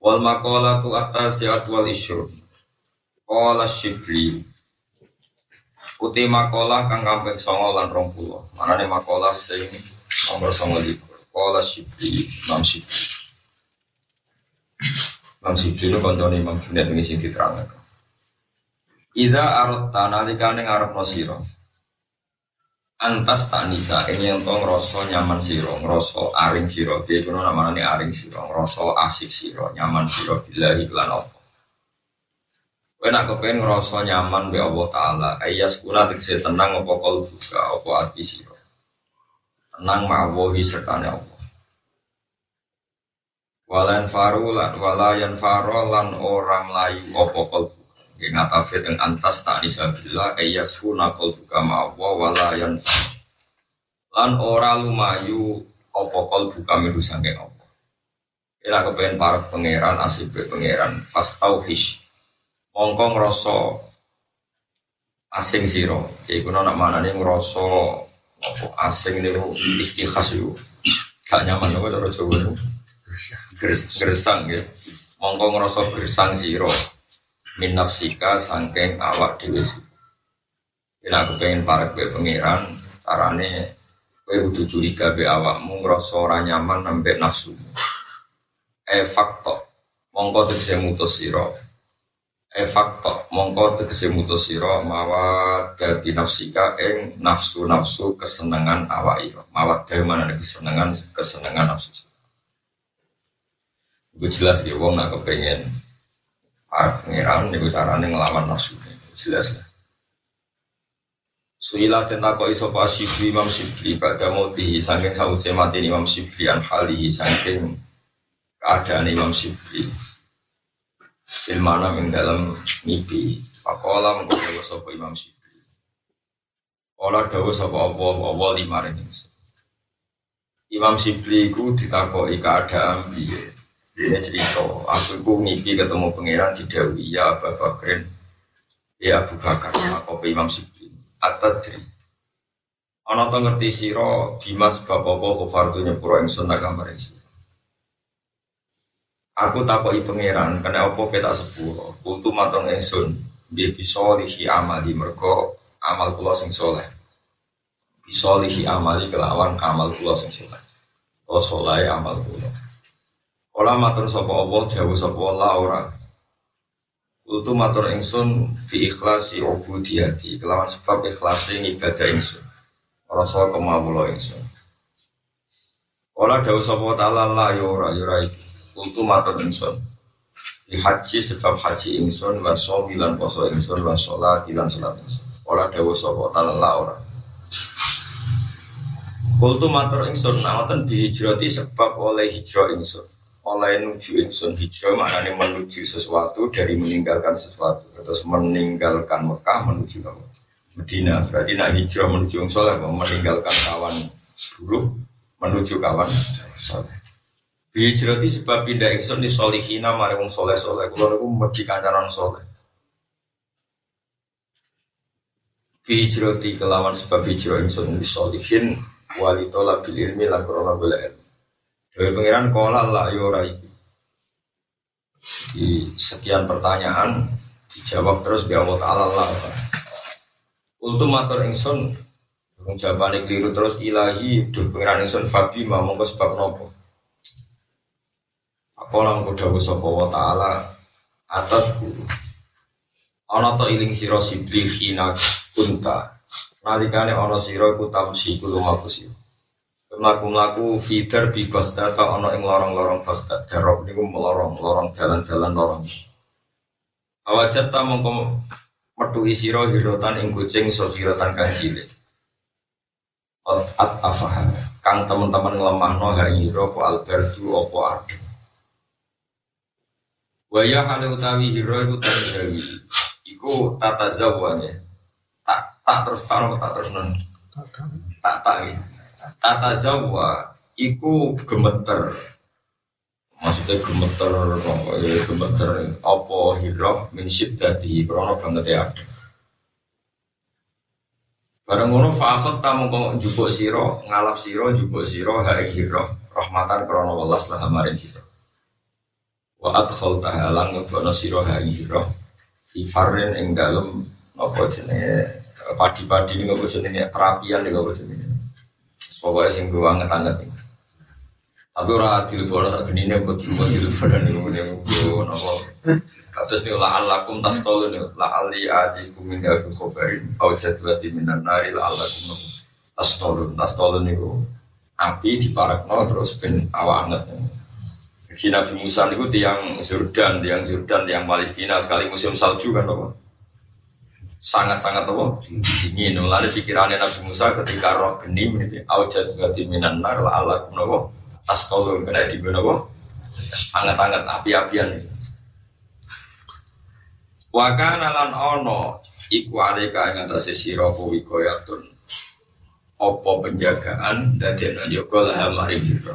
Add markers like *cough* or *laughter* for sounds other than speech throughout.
Wal maqala tu atas ya wal isyur. Qala Syibli. Uti makola kang kaping 9 lan 20. Manane makola sing nomor 29. Qala Syibli, Imam Syibli. Imam Syibli itu koncone Imam Junaid ini sing diterangkan. Iza arot nalikane ngarepno sira antas tak nisa ini yang tong ngerasa nyaman siro ngerasa aring siro. Dia kuno nama ini aring siro ngerasa asik siro nyaman siro. Bila iklan apa Kowe nak ngerasa nyaman be Allah Ta'ala. Ayas kuna tegese tenang apa kol buka apa hati siro. Tenang ma'awahi serta Allah. Walayan faru lan walayan faro lan orang layu apa kol yang ngatafe teng antas tak disabila ayas huna kol buka ma'awa walayan lan ora lumayu opo kol buka milu sangking opo Ila kepengen para pangeran asib pangeran fast tauhish mongko ngrasa asing siro. Jadi kuno nak mana nih apa asing nih istikhas yuk gak nyaman apa cara nih gersang ya. Mongko ngrasa gersang siro min nafsika sangking awak dhewe Ila aku pengen para kue pangeran carane kue kudu curiga be awakmu ngrasa ora nyaman nambah nafsu. E fakto mongko tegese mutus sira. E fakto mongko tegese mutus sira mawa dadi nafsika ing nafsu-nafsu kesenangan awak ira. Mawa dhewe mana kesenangan kesenangan nafsu. Gue jelas ya wong nak kepengen pangeran niku carane ngelawan nafsu jelas. Lah Suila tentang kok iso Imam Shibli pada mati saking sauce mati Imam Shibli an halihi saking keadaan Imam Shibli Filmana ing dalam mimpi? Pakola mengkodawa sopo Imam Shibli Ola dawa sopo Allah Allah lima Imam Shibli ku ditakoi keadaan biye ini cerita, aku itu ngipi ketemu pangeran di Dewi, ya Abu Bakrin, ya Abu Bakar, aku Imam Sibli, Atadri. Ana to ngerti sira Dimas bapak-bapak kufartu nyepuro ingsun nak gambar Aku takoki pangeran, kena apa kita sepuro, kultu matong ingsun, dia bisa lihi amali mergo amal kula sing soleh. Bisa lihi amali kelawan amal kula sing soleh. Oh soleh amal kula. Ola matur sapa Allah jauh sapa Allah ora. Kultu matur ingsun bi ikhlasi ubudiyati kelawan sebab ikhlasi ibadah ingsun. Rasa kemawula ingsun. Ola dawuh sapa taala la ya ora ya ora Kultu matur ingsun. Di haji sebab haji ingsun wa shomilan poso ingsun wa sholat ilan sholat ingsun. Ola dawuh sapa taala la ora. Kultu matur ingsun nawaten dihijrati sebab oleh hijrah ingsun oleh nuju insun hijrah maknanya menuju sesuatu dari meninggalkan sesuatu. Terus meninggalkan Mekah menuju Medina. Berarti nak hijrah menuju soleh meninggalkan kawan buruk menuju kawan soleh. Sebab pindah ingsun di solihina mari wong soleh soleh. Kalau aku mesti kancaran soleh. Kelawan sebab hijrah ingsun di solihin walitola bil ilmi lan ilmi dari pengiran kola lah yora itu. Di sekian pertanyaan dijawab terus bi Allah Taala lah. Ultimatur ingsun jawaban keliru terus ilahi duh pengiran ingsun fabi mau mongko sebab nopo. Apa lang kuda sapa wa taala atas guru. Ana to iling sira sibli khina kunta. Nalikane ana sira iku tamsi kulo sira melaku-melaku feeder di Baghdad atau ono ing lorong-lorong Baghdad jarok niku melorong lorong jalan-jalan lorong awajat ta mongko metu isiro hirotan ing kucing so hirotan kang cilik at afah kang teman-teman ngelemah no ha iro po albertu opo adu Waya hale utawi hiro iku tanjawi. Iku tata zawanya. Tak tak terus taruh tak terus non. Tak tak ya. Tata zawa iku gemeter. Maksudnya gemeter ya gemeter apa hiro min syiddati krono banget ya ada. Barang ngono fa'akhot tamu kok jupuk siro, ngalap siro, jupuk siro, hari hiro, rahmatan krono welas lah maring hiro. Wa adkhol tahalang ngebono siro hari hiro, fi farin ing dalem apa jenenge padi-padi ini apa jenenge perapian ini apa jenenge. Pokoknya sing gue anget-anget ini. Tapi ora dilebono sak genine kok dilebono dilebono niku yo napa. Kados niku la alakum tastolun la ali adikum min abi khabarin au jadwati minan nari la alakum tastolun tastolun niku api diparakno terus ben awak anget. Jadi Nabi Musa itu tiang Jordan, tiang Jordan, tiang Palestina sekali musim salju kan apa? Sangat-sangat apa? Dingin. Lalu pikirannya Nabi Musa ketika roh geni ini, aujat gati minan nar la alakum apa? tas tolong kena di kok anget-anget api-apian Wakana lan ono iku alika ing atase sira kuwi koyatun apa penjagaan dadi ana yoga lah mari hiro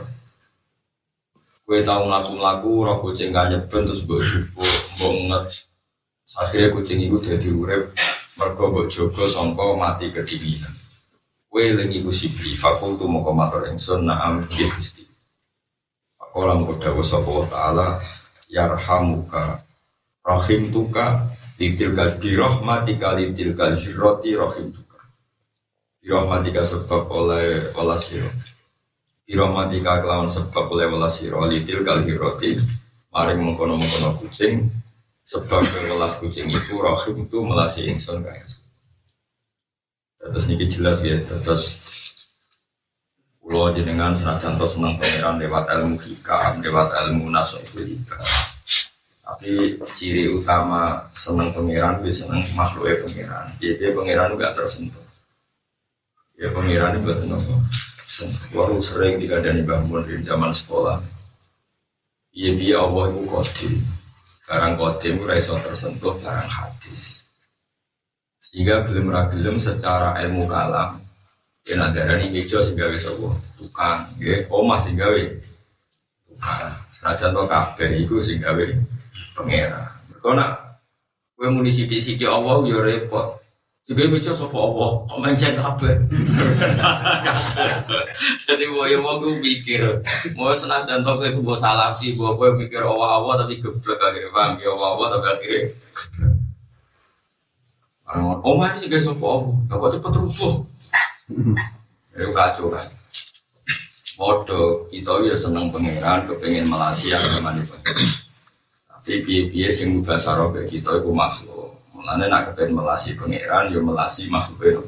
Kue tau mlaku-mlaku roh kucing kanyeben terus mbok jupuk mbok akhirnya kucing itu jadi urep mergo mbok jaga sangka mati kedinginan. Kue lengi ku sibli fakultu moko matur ingsun na'am nggih Gusti. Orang kodawa sapa ta'ala yarhamuka rahim tuka litil kal birahmatika litil kal jirroti rahim tuka birahmatika sebab oleh olah siro birahmatika kelawan sebab oleh olah siro litil kal hirroti maring mengkono-mengkono kucing sebab kelas kucing itu rahim itu melasi ingsun kaya terus ini jelas ya terus Kulo jenengan senajan to seneng pangeran lewat ilmu hikam, lewat ilmu nasofilika. Tapi ciri utama seneng pangeran bisa seneng makhluk pangeran. Jadi pangeran gak tersentuh. Ya pangeran itu betul nopo. Walau sering dikadani bangun di zaman sekolah. Iya dia Allah itu kodim. Barang kodim itu raiso tersentuh barang hadis. Sehingga belum ragilem secara ilmu kalam Ya nanti ada di meja sih gawe sobo tukang, ya omah sih gawe tukang. Senajan to kabeh iku sing gawe pangeran. Kau nak gue muni siti Allah yo repot. Juga meja sopo Allah, kok mencet kabeh. *laughs* Jadi gue yang mau gue mikir, mau senajan to gue gue salafi, gue gue mikir Allah Allah tapi geblek akhirnya paham ya Allah Allah tapi akhirnya Orang omah sih gak sopo Allah, kok cepet rubuh. Itu kacau kan. Modo kita ya seneng pangeran, kepengen melasi yang gimana Tapi biaya-biaya sing bahasa roh kita itu makhluk. Mulanya nak kepengen melasi pangeran, ya melasi makhluk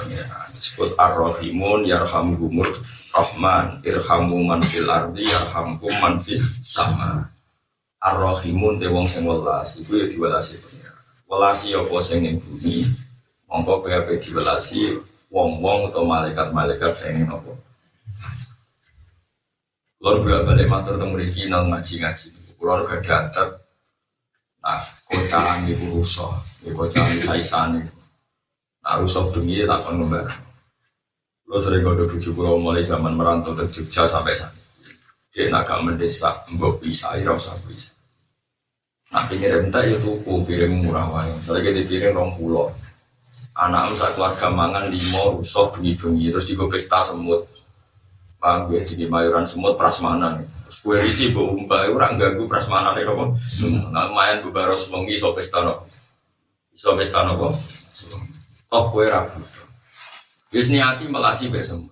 pangeran. Disebut ar-rahimun yarhamhumur rahman irhamu man fil ardi yarhamkum man fis sama. Ar-rahimun de wong sing welas iku ya diwelasi pangeran. Welasi apa sing ning bumi. Mongko kowe diwelasi wong-wong atau malaikat-malaikat nopo. Lalu berapa balik matur tentang mereka nang ngaji-ngaji. Kulo gak diacat. Nah, kocaran ibu rusuh, ibu kocaran saisan. Nah, rusuh bengi tak kon ngembar. Kulo sering kode bujuk kulo mulai zaman merantau ke Jogja sampai saat Dia nak mendesak, mbok bisa, ira usah bisa. Nah, pinggir entah ya ku piring murah wae. Soalnya kita piring rong pulau anak sak keluarga mangan limo rusuh bengi-bengi terus digo pesta semut paham gue di mayuran semut prasmanan gue risi bu umpah orang ganggu prasmanan itu apa nah main bu baros mengi so pesta no so pesta no kok toh gue ragu Yus niati melasi besem.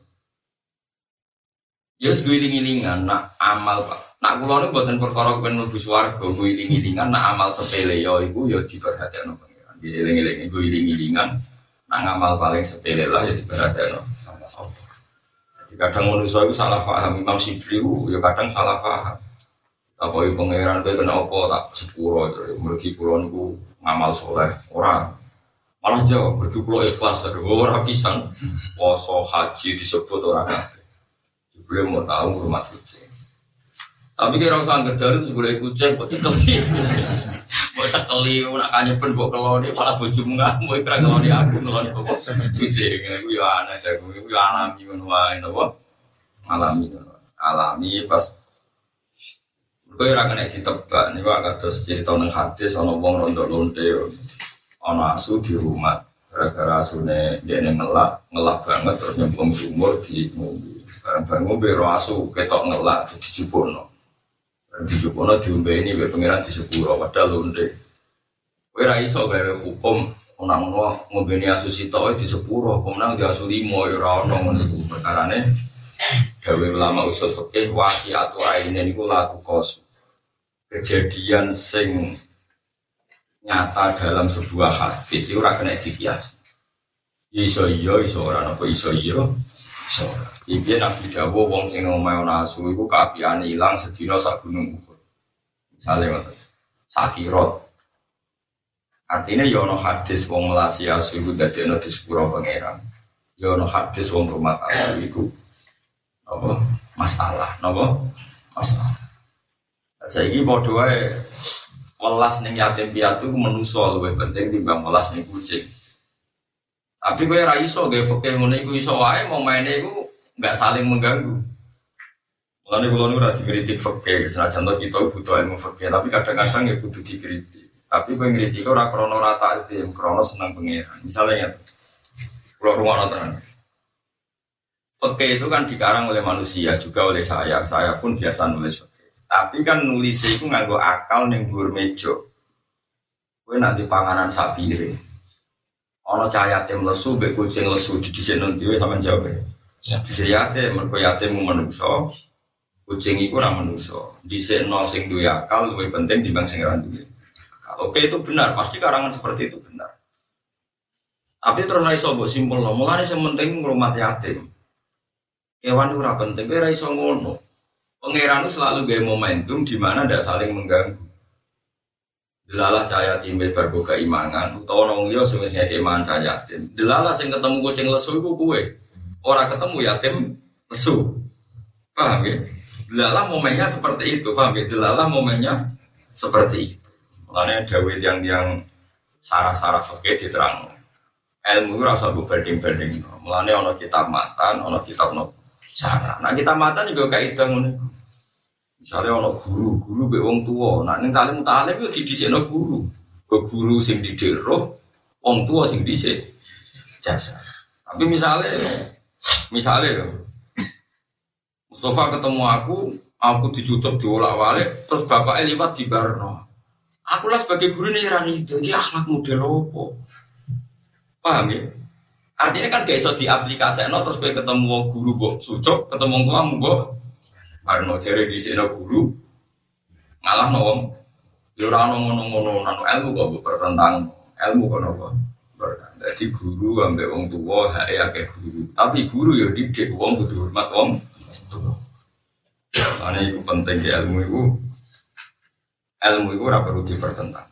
Yus gue iling-ilingan nak amal pak. Nak kulo nu buatan perkara ben mlebu swarga, gue iling-ilingan nak amal sepele yo iku yo diperhatikan pangeran. Iling-iling gue iling-ilingan Nah ngamal paling sepele lah ya no. Kadang manusia itu salah paham. Imam Sibri ya kadang salah paham. Apa itu pangeran itu kena apa? Tak sepuro mergi pulau itu ngamal soleh. Orang malah jawab mergi pulau ikhlas. Dari orang pisan. Poso haji disebut orang kafir. Jibril mau tahu rumah kucing. Tapi kira usah anggar dari itu boleh kucing, kok Mau cekeli, nak kanyepen buat keloni, malah bojomu ngamuk, kira keloni aku, keloni apa? Kucing, aku ya aneh, aku ya alami, ngono wae, apa? Alami, alami pas Kowe ora kena ditebak niku terus cerita nang hadis ana wong rondo lonte ana asu di rumah gara-gara asune dene ngelak ngelak banget terus nyemplung sumur di ngombe bareng-bareng ngombe ro asu ketok ngelak dijupukno dijupukno diombe ini wae pangeran di sepuro padahal lonte kowe ora iso gawe hukum ana ngono ngombe ni asu di sepuro kemenang di asu limo ora ono ngono iku perkarane gawe ulama usul fikih waqi'atu aine niku la tukos kejadian sing nyata dalam sebuah hadis itu ora kena dikias. Iso iya, iso ora apa iso iya. Iki Nabi Dawo wong sing omahe ana asu iku kaapiane ilang sedina sak gunung Uhud. Misale. Sakirot. Artinya ya ono hadis wong melasi asu iku dadi ana di sepuro pangeran. Ya ono hadis wong rumah asu iku apa masalah, napa? Masalah. Ini mau doa welas ning yatim piatu menuso lebih penting timbang welas ning kucing. Tapi gue raiso gue fakih ngono iku iso wae mau main iku nggak saling mengganggu. Mulane kula nu ora dikritik fakih, senajan to kita butuh ilmu fakih, tapi kadang-kadang ya kudu dikritik. Tapi gue ngritik ora krana rata itu, krana senang pangeran. Misalnya ya, rumah tenan. Fakih itu kan dikarang oleh manusia juga oleh saya. Saya pun biasa nulis fakih. Tapi kan nulis itu nganggo akal neng dhuwur meja. Kowe nanti panganan sapi ini. Ono cahaya yatim lesu, bek kucing lesu di sini nanti sama jawab ya. Di sini yatim, mereka yatim menungso, kucing itu ramah menungso. Di sini nol sing duwe akal lebih penting dibanding sing randu. Oke itu benar, pasti karangan seperti itu benar. Tapi terus raiso buat simpel loh, mulai penting ngurmat yatim. Hewan itu penting, tapi raiso ngono. Pangeran itu selalu gaya momentum di mana tidak saling mengganggu. Delalah cahaya timbil berbuka imangan, utawa nong liya sing wis imangan cahaya yatim. Delalah sing ketemu kucing lesu iku kue. Orang ketemu yatim lesu. Paham ya? Delalah momennya seperti itu, paham ya? Delalah momennya seperti itu. Makanya Dawid yang yang sarah-sarah oke diterang. Ilmu rasa gue berding-berding. Mulanya ono kitab matan, ono kitab no sarah. Nah kita matan juga kayak itu Misalnya ono guru, guru be wong tua. Nah ning talim talim yo didhisikno guru. Ke guru sing didik roh, wong tua sing dhisik jasa. Tapi misalnya, misalnya Mustafa ketemu aku, aku dicucuk diolak walik, terus bapaknya liwat di Barno. Aku lah sebagai guru ini rani itu, dia akhlak model apa? Paham ya? Artinya kan gak iso diaplikasikan, terus gue ketemu guru gue sucuk, ketemu kamu gue Karena jari di sini guru ngalah nawang Yura ya ngono ngono nano ilmu kok bertentang ilmu kok nopo bertentang. Jadi guru ambek wong tua ya kayak guru. Tapi guru ya didik wong kudu hormat wong. Karena itu penting ke ilmu itu. Ilmu itu ora perlu dipertentang.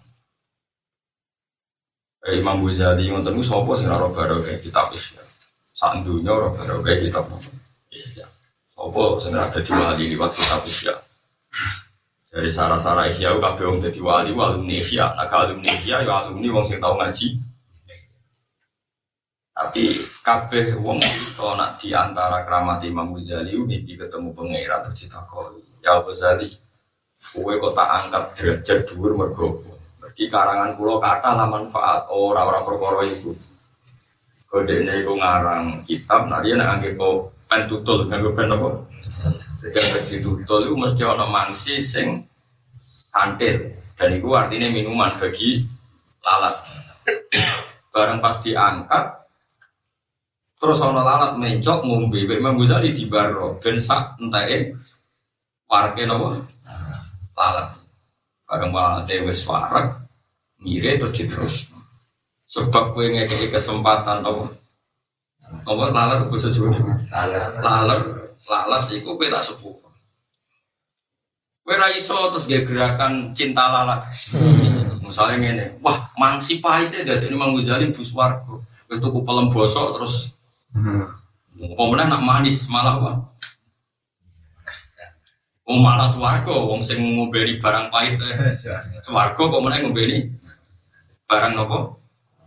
Eh, Imam Ghazali ngoten niku sapa sing ora baru kayak kitab Ihya. Sak dunya ora baru kayak kitab Ihya. Apa sing ada di wali liwat kitab Ihya. Dari sarah-sarah Ihya kabeh wong dadi wali alumni Ihya. Nah alumni Ihya ya alumni wong sing tau ngaji. Tapi kabeh wong itu nak di antara keramat Imam Ghazali mimpi ketemu pangeran terus ditakoni. Ya Ghazali, kowe kok tak angkat derajat dhuwur mergo Mergi karangan pulau kata lah manfaat orang-orang perkara itu. Kode ini ngarang kitab, nah dia nak anggap pen tutul nganggo pen apa. Yang ditutul itu mesti ono mangsi sing kantil. Dan itu artinya minuman bagi lalat. Barang pas diangkat terus ono lalat mencok ngombe. Mbak Imam di baro ben sak entae warke napa lalat. Barang lalat wis warak mire terus diterus sebab kowe ngekeki kesempatan apa apa lalat bahasa Jawa Lalat. Lalat, lalat iku kowe tak sepuh. Kowe ra iso terus gak gerakan cinta lalat. Misalnya ngene, wah mangsi pahit ya dari Imam Ghazali bus warga. Kowe tuku pelem bosok terus apa meneh nak manis malah wah. Oh malah swarga wong sing ngombeni barang pahit. eh. *laughs* Swarga kok meneh ngombeni barang nopo?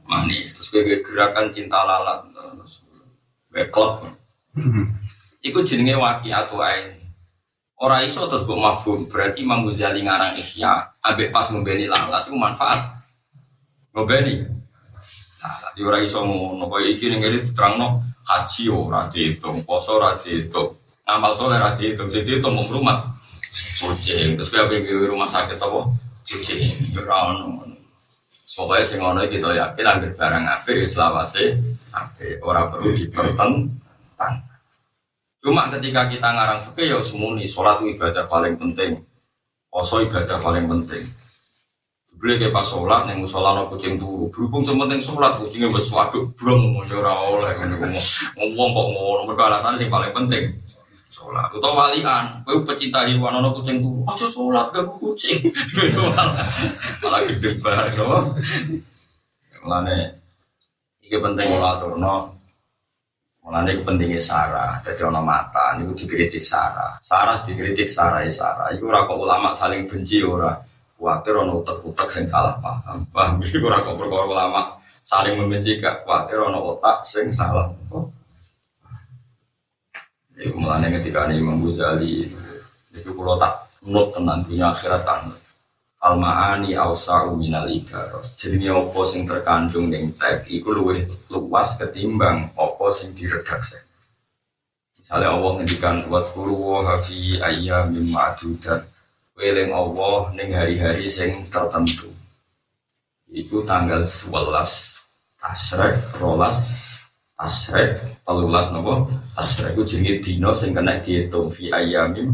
Manis. Terus kowe gerakan cinta lalat terus klub. Iku jenenge waqiatu ain. Ora iso terus mbok mafhum, berarti Imam Ghazali ngarang Ihya, ambek pas ngombeni lalat iku manfaat. Ngombeni. Lalat yo ora iso ngono, kaya iki ning kene diterangno haji ora diitung, poso ora diitung, ngamal soleh ora diitung, sing diitung mung rumah. Kucing, terus ape gawe rumah sakit apa? Kucing, yo ora ono. Pokoknya sing ngono iki kita yakin anggere barang apik ya selawase apik, ora perlu dipertentang. Cuma ketika kita ngarang fikih ya semuni, sholat ibadah paling penting, poso ibadah paling penting. Beli kayak pas sholat, yang musola no kucing turu, berhubung sementing sholat kucingnya buat waduk brong, ya ora oleh, ngomong ngomong kok ngono, mereka alasan sing paling penting. Sholat, atau walian, kowe pecinta hewan ono kucing turu, aja sholat gak kucing, *laughs* malah gede banget, no. Mulane, ini penting sholat turno, Mulane iku pentingnya Sarah, jadi ono mata, niku dikritik Sarah. Sarah dikritik Sarah ya Sarah. Iku ora ulama saling benci ora. Kuwatir ono utek-utek sing salah paham. Paham *laughs* iku ora kok perkara ulama saling membenci gak kuwatir ono otak sing salah. Oh. Iku mulane ketika ini Imam Ghazali itu kalau tak nut tenan dunia akhiratan Al-ma'ani awsa'u minal ibaros. Jadi apa sing terkandung ning tag Iku luwih luas ketimbang apa sing diredaksi Misalnya Allah ngendikan Wadkuru wa fi ayyamin ma'dudat. Weling Allah ning hari-hari sing tertentu. Iku tanggal 11 Tasrek, rolas Tasrek, telulas nopo Tasrek itu jenis dino sing kena dihitung Fi ayyamin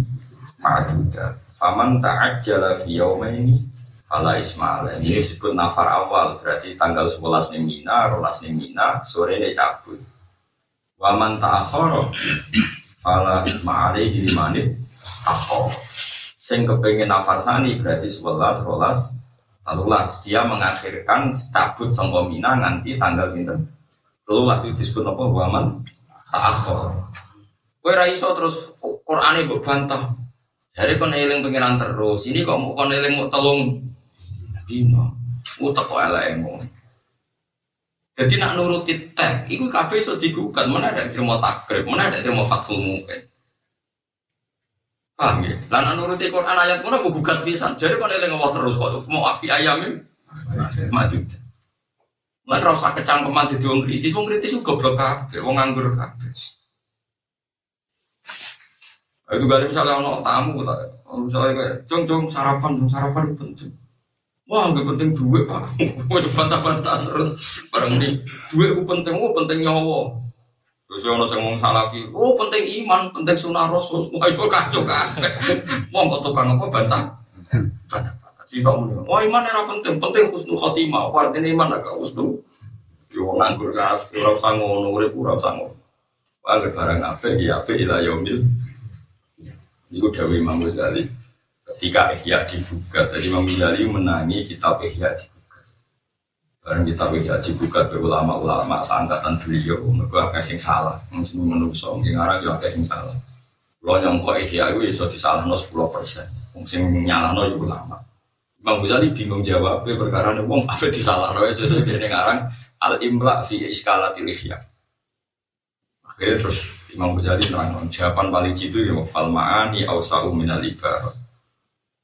ma'dudat Faman ta'ajjala fi yaumaini fala ismail. Ini disebut nafar awal, berarti tanggal 11 ning Mina, 12 ning Mina, sore ini cabut. Waman ta'akhara fala ismail limanit akhor. Sing kepengen nafar sani berarti 11, 12, 13. Dia mengakhirkan cabut sangka Mina nanti tanggal pinten. 13 itu disebut apa? Waman ta'akhara. Kowe ra iso terus Qur'ane mbok bantah. Jadi kon eling pengiran terus, ini kok mau kon eling mau telung dino, utek kok. Jadi nak nuruti tag, itu kabeh iso digugat, mana ada terima takrib, mana ada terima fathul mungkin. Paham ya? Lah nuruti Quran ayat ngono mau gugat pisan. Jadi kon eling terus kok mau afi ayamin maju. Lan ora usah kecangkeman dadi wong kritis, wong kritis ku goblok kabeh, wong nganggur kabeh. Itu kali misalnya ono tamu, misalnya kayak, jong sarapan, jong sarapan itu penting. Wah, gak penting duit pak. *laughs* Gue bantah-bantah terus. Barang ini duit itu penting, oh penting nyawa. Terus ono sing ngomong salafi, oh penting iman, penting sunah rasul. *laughs* Wah, itu kacau kabeh. *laughs* Wong kok tukang apa bantah? Bantah-bantah. Si tak muni. Wah, iman era penting, penting husnul khotimah. Wah, ini iman agak husnul. Yo nganggur kabeh, ora usah ngono, urip ora usah ngono. Wah, barang apik ya apik ila yaumil itu Dawi Imam Ghazali. Ketika Ihya dibuka tadi Imam Ghazali menangi kitab Ihya dibuka bareng kitab Ihya dibuka ke ulama-ulama seangkatan beliau. Mereka akeh sing salah. Mungkin menungso yang arah yo akeh sing salah. Lo nyongko Ihya itu iso disalahno 10 persen. Sing nyalahno yo ulama. Imam Ghazali bingung jawab perkara ini wong apa disalahno? Ya sesuai dia ngarang al imla fi iskalatil Ihya. Akhirnya terus Imam Ghazali terang jawaban paling jitu ya fal ma'ani ausa'u minal ibarat.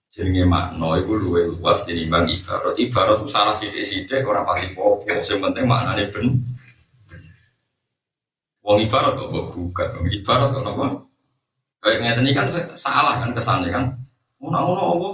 Jenenge makna iku luwih luas tinimbang ibarat. Ibarat salah sithik-sithik ora pati popo sing penting maknane ben wong ibarat kok mbok gugat? Wong ibarat kok napa? Kayak ngeten iki kan salah kan kesannya kan? Ngono-ngono apa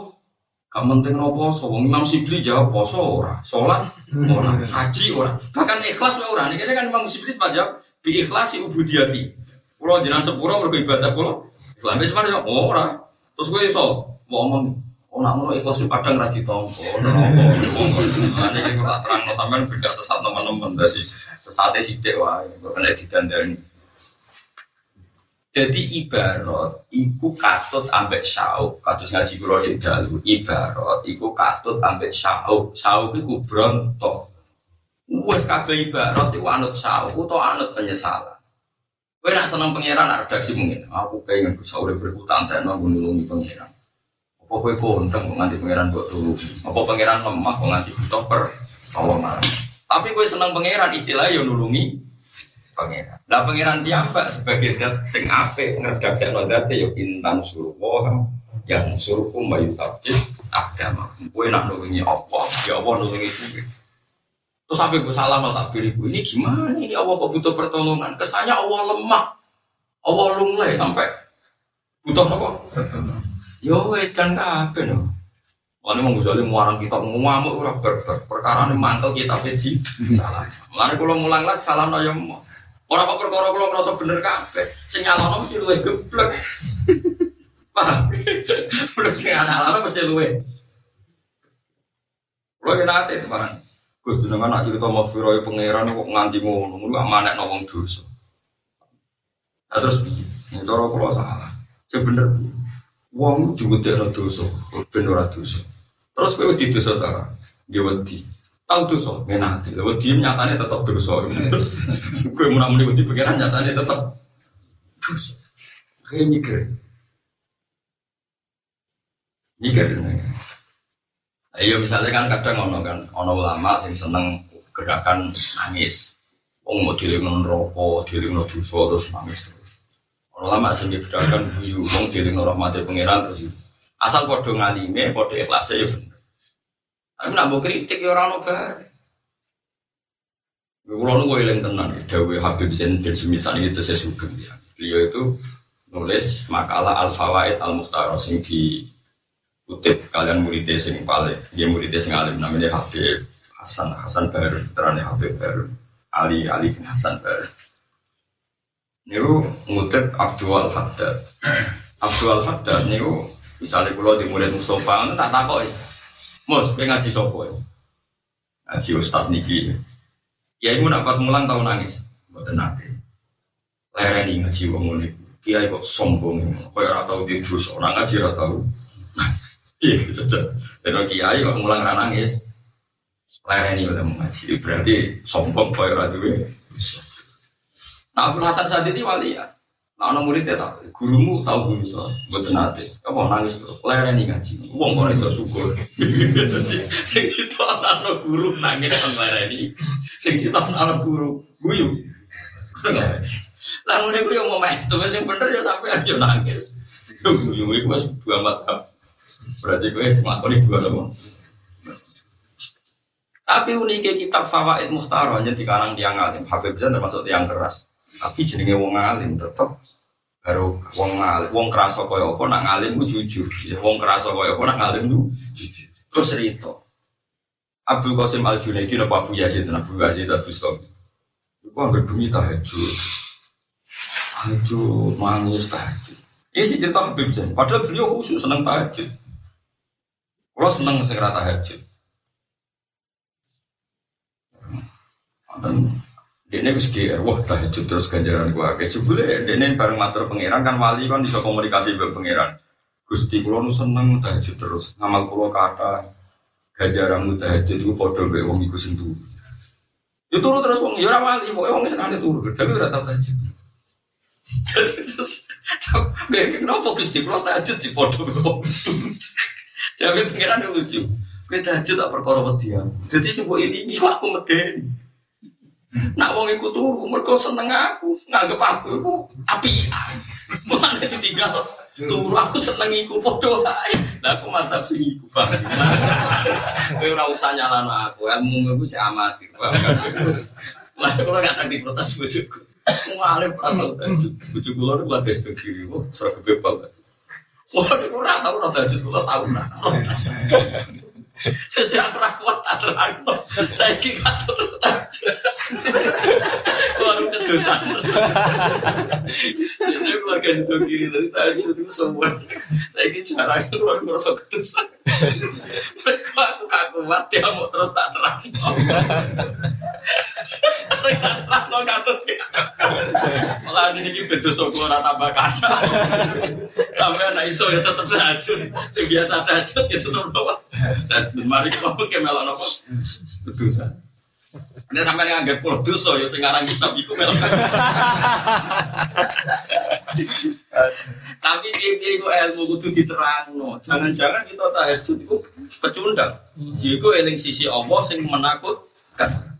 gak penting nopo poso wong Imam Sibli jawab poso ora? Salat ora? Haji ora? Bahkan ikhlas ora? Ini kan Imam Sibli jawab bi ikhlasi ubudiyati Pulau jenengan sepuro mergo ibadah pulau. Islam wis mana oh, ora. Terus gue iso mau ngomong Oh, nak ngono ikhlas kadang ra ditompo. *laughs* Ane iki ora terangno sampean beda sesat teman-teman dadi sesate sithik wae kok nek didandani. Jadi ibarat iku katut ambek sauk, kados ngaji kula di dalu. Ibarat iku katut ambek sauk, sauk iku bronto. Wes kabeh ibarat iku anut sauk utawa anut penyesalan. Kowe nak seneng pangeran nak redaksi mungkin. Aku pengen bisa urip berhutang dan aku nulungi pangeran. Apa kowe kondang kok nganti pangeran kok tulungi? Apa pangeran lemah kok nganti butuh pertolongan? Tapi kowe seneng pangeran istilahnya yo nulungi pangeran. Lah pangeran tiapa sebagai zat sing apik ngredaksekno zate yo intan suruh yang suruhku bayu sabit agama. Kowe nak nulungi apa? Ya apa nulungi kowe. Terus sampai gue salah tak diriku ini gimana ini Allah kok butuh pertolongan? Kesannya Allah lemah, Allah lunglai sampai butuh apa? Yo wedan kape no. Lalu mau gue muarang kita ngamuk ora berber perkara ini mantel kita pedi salah. Lalu kalau mulang lagi salah no yang Orang kok perkara kalau merasa bener kape, sinyal mesti luwe geblek. *laughs* Paham? Belum sinyal mesti luwe. Nanti itu barang. Gus jenengan nak cerita maghfirah pangeran kok nganti ngono, ngono amanek wong dosa. Nah, terus piye? Nek cara kula salah. Sebener wong diwedekno dosa, ben ora dosa. Terus kowe wedi dosa ta? Nggih wedi. Tahu dosa, ngenati. Lha wedi nyatane tetep dosa. *laughs* Kowe muni wedi pangeran nyatane tetep dosa. Kayak mikir. Mikir nih. Iya misalnya kan kadang ono kan ono ulama sing seneng gerakan nangis. Wong mau dilingno rokok, dilingno dosa terus nangis terus. Ono ulama sing gerakan guyu, wong dilingno rahmate pangeran terus. Asal padha ngalime, padha ikhlase ya bener. Tapi nak mbok kritik ya ora ono bare. Kulo nu eling tenan ya, dawuh Habib Zain bin Semit sakniki tesih sugeng ya. Beliau itu nulis makalah Al-Fawaid Al-Mukhtarah sing di kutip kalian muridnya sing paling dia muridnya sing alim namanya Habib Hasan. Hasan Baru terane Habib Baru. Ali Ali bin Hasan Baru. Niku ngutip Abdul Haddad Abdul Haddad niku misalnya kalau di murid Mustafa tak takoi Mus, pengen ngaji sopo ya? Ngaji Ustadz Niki. Ya ibu nak pas mulang tahu nangis Buat nanti Lereni ngaji wong mulik Kiai kok sombong. Kau ora tahu dia terus orang ngaji ora tahu Iya aja. Dan kiai kok mulang nangis. Lereni udah mengaji. Berarti sombong kaya ora duwe. Nah, Abdul Hasan saat ini wali ya. Nah, anak muridnya tak, gurumu tahu guru ya, buat nanti. Apa nangis lereni ngaji. Wong kok iso syukur. Jadi, sing itu anak guru nangis kan lereni. Sing itu anak guru guyu. Lah ngene ku yo momentum sing bener ya sampai yo nangis. Guyu iku wis dua mata. Berarti gue ini dua nama. Tapi uniknya kitab Fawaid Muhtaroh hanya dikarang tiang alim. Habib Zain termasuk tiang keras. Tapi jenenge wong alim tetap baru wong alim. Wong keras kaya apa nak ngalim ku jujur. Ya wong keras kaya apa nak ngalim ku jujur. Terus cerita. Abdul Qasim Al Junaidi napa Abu Yazid Abu Yazid Abu Bustami. Iku anggere bumi tahajud. Tahajud mangis tahajud. Ini sih cerita Habib Zain. Padahal beliau khusus senang tahajud. Kalau seneng segera tahajud. Dan dia ini wis wah tahajud terus ganjaran gua. Kayak jebule dia ini bareng matur pangeran kan wali kan bisa komunikasi dengan pangeran. Gusti kulo nu seneng tahajud terus. Ngamal kulo kata ganjaran tahajud itu foto be wong iku sentuh. Itu turu terus wong ya ora wali, pokoke wong seneng turu, tapi ora tau tahajud. *laughs* Jadi terus *laughs* kayak kenapa Gusti kulo tahajud di foto be wong Jadi pengiran lucu. Kita tahajud tak perkara median. Jadi sebuah ini ini aku medeni. Nak wong iku turu, mergo seneng aku, nganggep aku iku api. Mulane ditinggal turu aku seneng iku padha. Lah aku mantap sing iku, Bang. Kowe ora usah nyalano aku, ilmu iku cek amatir. Terus lah kalau gak tak diprotes bojoku. Ngalim ora tau tahajud. Bojoku lho lagi kiri, kok sergep banget. Wah, ini kurang tahu roh tahajud kula tahu lah. Sesuai aku ra kuat tak terang. Saya ki katut tahajud. Waru kedosan. *laughs* Jadi keluarga itu kiri dari tahajud itu semua. Saya ki jarang keluar ngerasa kedosan. Mereka aku kaku kuat dia mau terus tak terang. Terang no katut. Malah ini betul sok ora tambah kaca. Sampai anak iso ya tetap tahajud. Sing biasa tahajud ya tetap doa. Mari kamu kemelan apa? Betusan. Ini sampai nganggep pulau dosa ya sekarang kita iku *laughs* melok. Tapi dia itu ilmu kudu diterangno. Jangan-jangan kita tahajud itu pecundang. Iku eling sisi Allah sing menakutkan.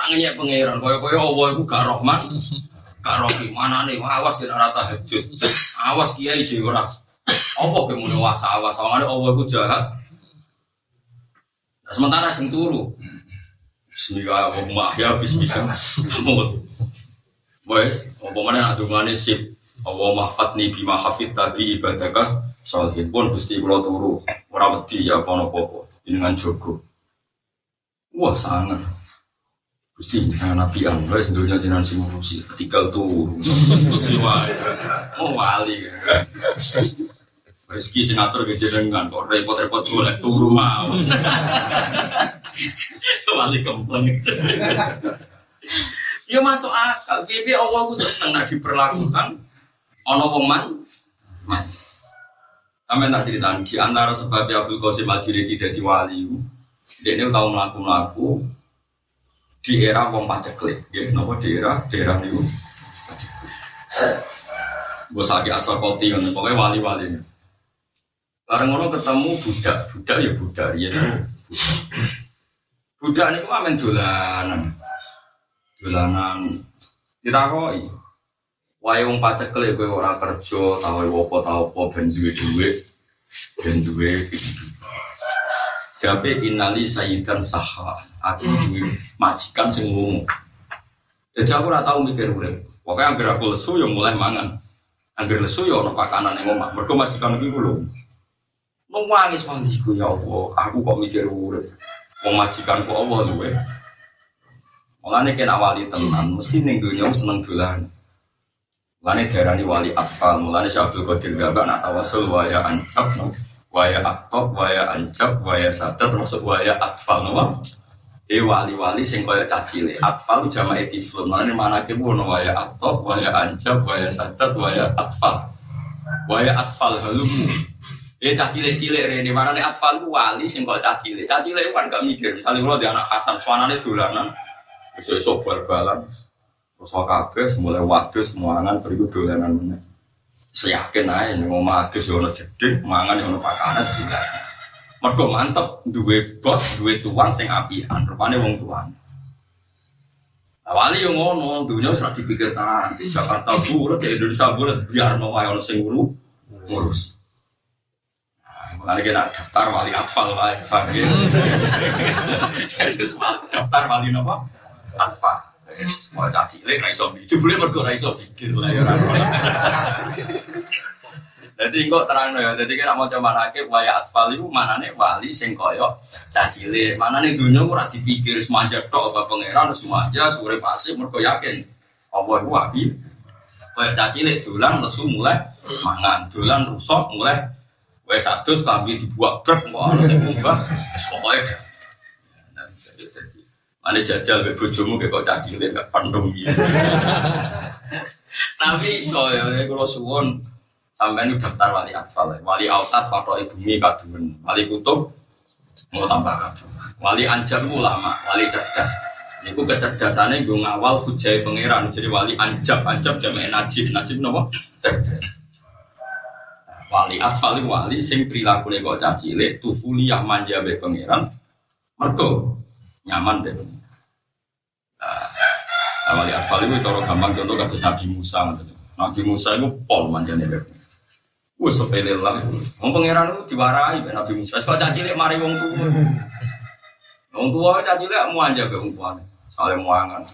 Rangannya pangeran, koyo-koyo Allah itu gak rohman, *laughs* gak rohi mana nih, awas kena rata tahajud, awas kiai ora. Allah kemudian wasa awas, soalnya Allah itu jahat. Nah, sementara sing turu, Bismillahirrahmanirrahim, ya Bismillah. Wes, apa mana adungane sip. Allah mahfatni bima hafid tadi ibadakas Salihin pun gusti kula turu ora ya apa napa dengan jogo. Wah sangat. Gusti saya nabi an wes dunia jenengan sing ngurusi turu. Gusti wae. Oh wali. Rezeki senator ke jenengan kok repot-repot golek turu mau. Wali kempleng. Ya masuk akal. Bibi Allah ku seneng nak diperlakukan ono wong man. Sampai tak cerita di antara sebab Abdul Qasim Al tidak di wali. Dia ini tahu melaku-melaku di era wong paceklik, ya, nopo di era daerah itu. Gue sakit asal kopi, pokoknya wali-wali. Bareng ngono ketemu budak, budak ya budak, ya. Ini kok amen dolanan, dolanan. Ditakoi, Wae wong pacekle kowe ora kerja, tau apa tau apa ben duwe dhuwit, ben duwe Jabe inali sayyidan saha. Aku duwe majikan sing lunga. Jadi aku ora tau mikir urip. Pokoke anggere aku lesu ya mulai mangan. Anggere lesu ya ono pakanan ning omah. Mergo majikan iki kulo. Nangis pandiku ya Allah, aku kok mikir urip. Wong majikanku Allah luwe. Mulane kena wali tenan, mesti ning donya seneng dolan. Mulane darani wali atfal, mulane Syekh Abdul Qadir Gabak nak tawasul waya ancap, waya aktop, waya ancap, waya sadar termasuk waya atfal nopo. E wali-wali sing kaya cacile. Atfal jama etiflum. Mulane manake ono waya aktop, waya ancap, waya sadar, waya atfal. Waya atfal halumu. Eh cacile cilik rene manane atfal ku wali sing kaya cacile. Cacile kan gak mikir. Misalnya kalau dia anak Hasan, suanane dolanan. Besok-besok bal-balan. Terus kabeh mulai wadus muangan beriku dolanan meneh. Seyakin aja ning omah adus yo ono jedhik, mangan yo ono pakanan sedina. Mergo mantep duwe bos, duwe tuan sing apian, rupane wong tuan. Awali yang ngono, dunia serah dipikir tangan Jakarta bulat, Indonesia bulat, biar mau ayo sing ngurus, Makanya kita daftar wali atfal lah, paham ya? *laughs* daftar wali apa? Atfal. Wes, mau caci lek ra iso mikir. Jebule mergo ra iso mikir lah ya ora. Jadi kok terang ya, jadi kita mau coba rakib waya atfal itu mana nih wali sing koyo cacile, mana nih dunia ora dipikir semanja tok apa pangeran semanja sore pasif mergo yakin apa itu wabi koyo cacile dolan lesu mulai mangan, dolan rusak mulai wes satu kambing dibuat truk mau ana sing munggah pokoke Ane jajal be bojomu kok caci lihat gak pandung gitu. *laughs* Tapi iso ya, kalau suwon. Sampai ini daftar wali atfal, wali autat patok ibu mi kadumen, wali kutub mau tambah kadung, wali anjar ulama, wali cerdas. Niku kecerdasannya gue ngawal hujai pangeran, jadi wali anjab, anjab jamek najib, najib nopo? Cerdas. Wali atfal wali sing perilaku kok caci lihat, tufuli yang manja be pangeran, mergo nyaman deh. Nah, wali atfal itu cara gampang contoh kasus Nabi Musa. Nabi Musa itu pol manjane deh. Wes sepele lah. Wong pangeran itu diwarai ben Nabi Musa. Sekali caci cilik mari wong tua. Wong tua caci cilik mau aja be wong tua. Saling muangan.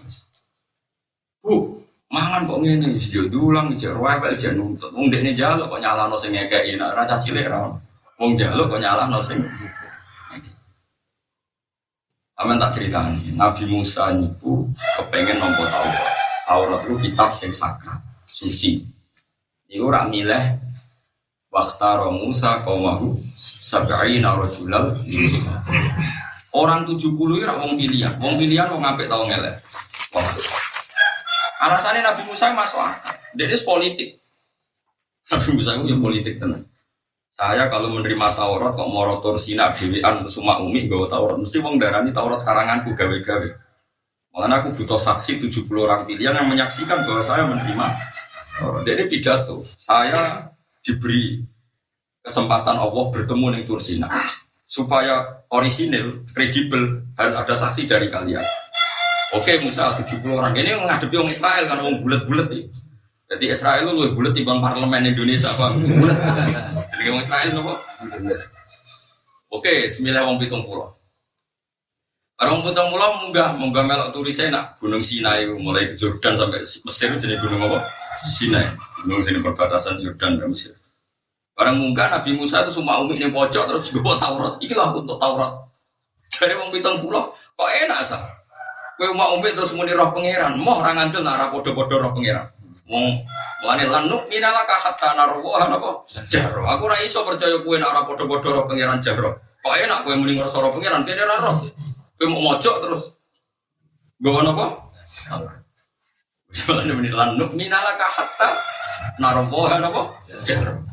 Bu, mangan kok ngene wis yo dulang jek rewel jek nuntut. Wong dekne jalo kok nyalano sing ngekeki. Nek ra caci cilik ra. Wong jalo kok nyalano sing Aman tak cerita Nabi Musa itu kepengen nompo Taurat. Taurat itu kitab sing sakral, suci. Iku rak milih Waktaro Musa kaumahu sabai narojulal Orang 70 itu wong pilihan, wong pilihan wong ngapik tau ngelek. Alasannya Nabi Musa masuk akal. Dia politik. Nabi Musa itu ya politik tenang. Saya kalau menerima Taurat kok mau rotor sina dewean semua umi gawa Taurat mesti wong darani Taurat karanganku gawe-gawe. Makanya aku butuh saksi 70 orang pilihan yang menyaksikan bahwa saya menerima. Oh, jadi pidato, saya diberi kesempatan Allah bertemu dengan Tursina supaya orisinil, kredibel harus ada saksi dari kalian. Oke, Musa 70 orang ini menghadapi orang Israel kan orang bulat-bulat nih. Jadi Israel lu lebih bulat bang parlemen Indonesia apa? Bulat. Jadi orang Israel nopo? Oke, sembilan orang pitung pulau. Orang pitung pulau munggah, munggah melok turis enak. Gunung Sinai mulai ke Jordan sampai Mesir jadi gunung apa? Sinai. Gunung sini perbatasan Jordan dan Mesir. Barang munggah Nabi Musa itu semua umi ini pojok terus gue Taurat. Ikilah aku untuk Taurat. Jadi orang pitung pulau kok enak sah? Kowe mau umpet terus muni roh pangeran, moh ra ngandel nak padha-padha roh pangeran. Wong Mulane lan nuk minalaka hatta narwa napa? Jaro. Aku ora iso percaya kowe nak ora padha-padha roh pangeran jaro. Kok enak kowe muni ngrasa roh pangeran kene ora roh. Kowe mau mojok terus gowo napa? Wis mulane muni lan nuk minalaka napa? Jaro.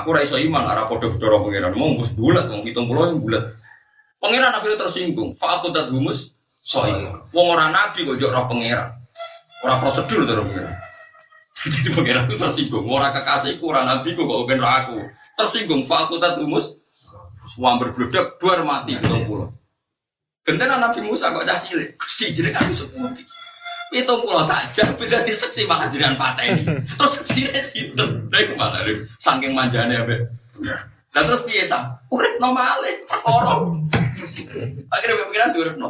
Aku ora iso iman ora padha-padha roh pangeran. Mau wis bulat wong 70 yang bulat. Pangeran akhirnya tersinggung. Fa aku humus Soal wong orang nabi kok jok roh pangeran. Orang prosedur terus pangeran. Jadi pangeran itu tersinggung. Orang kekasihku orang nabi kok kok ben aku. Tersinggung fakultat umus. Wong berbledak dua mati pitung pulau. Gentena Nabi Musa kok cah cilik. Gusti jeneng aku. Pitung pulau tak jah beda di seksi malah jenengan pateni. *laughs* Terus seksine sinten? Lha iku malah saking manjane ambek. Lah terus piye sa? Urip normale perkara. *laughs* Akhirnya pikiran diuripno.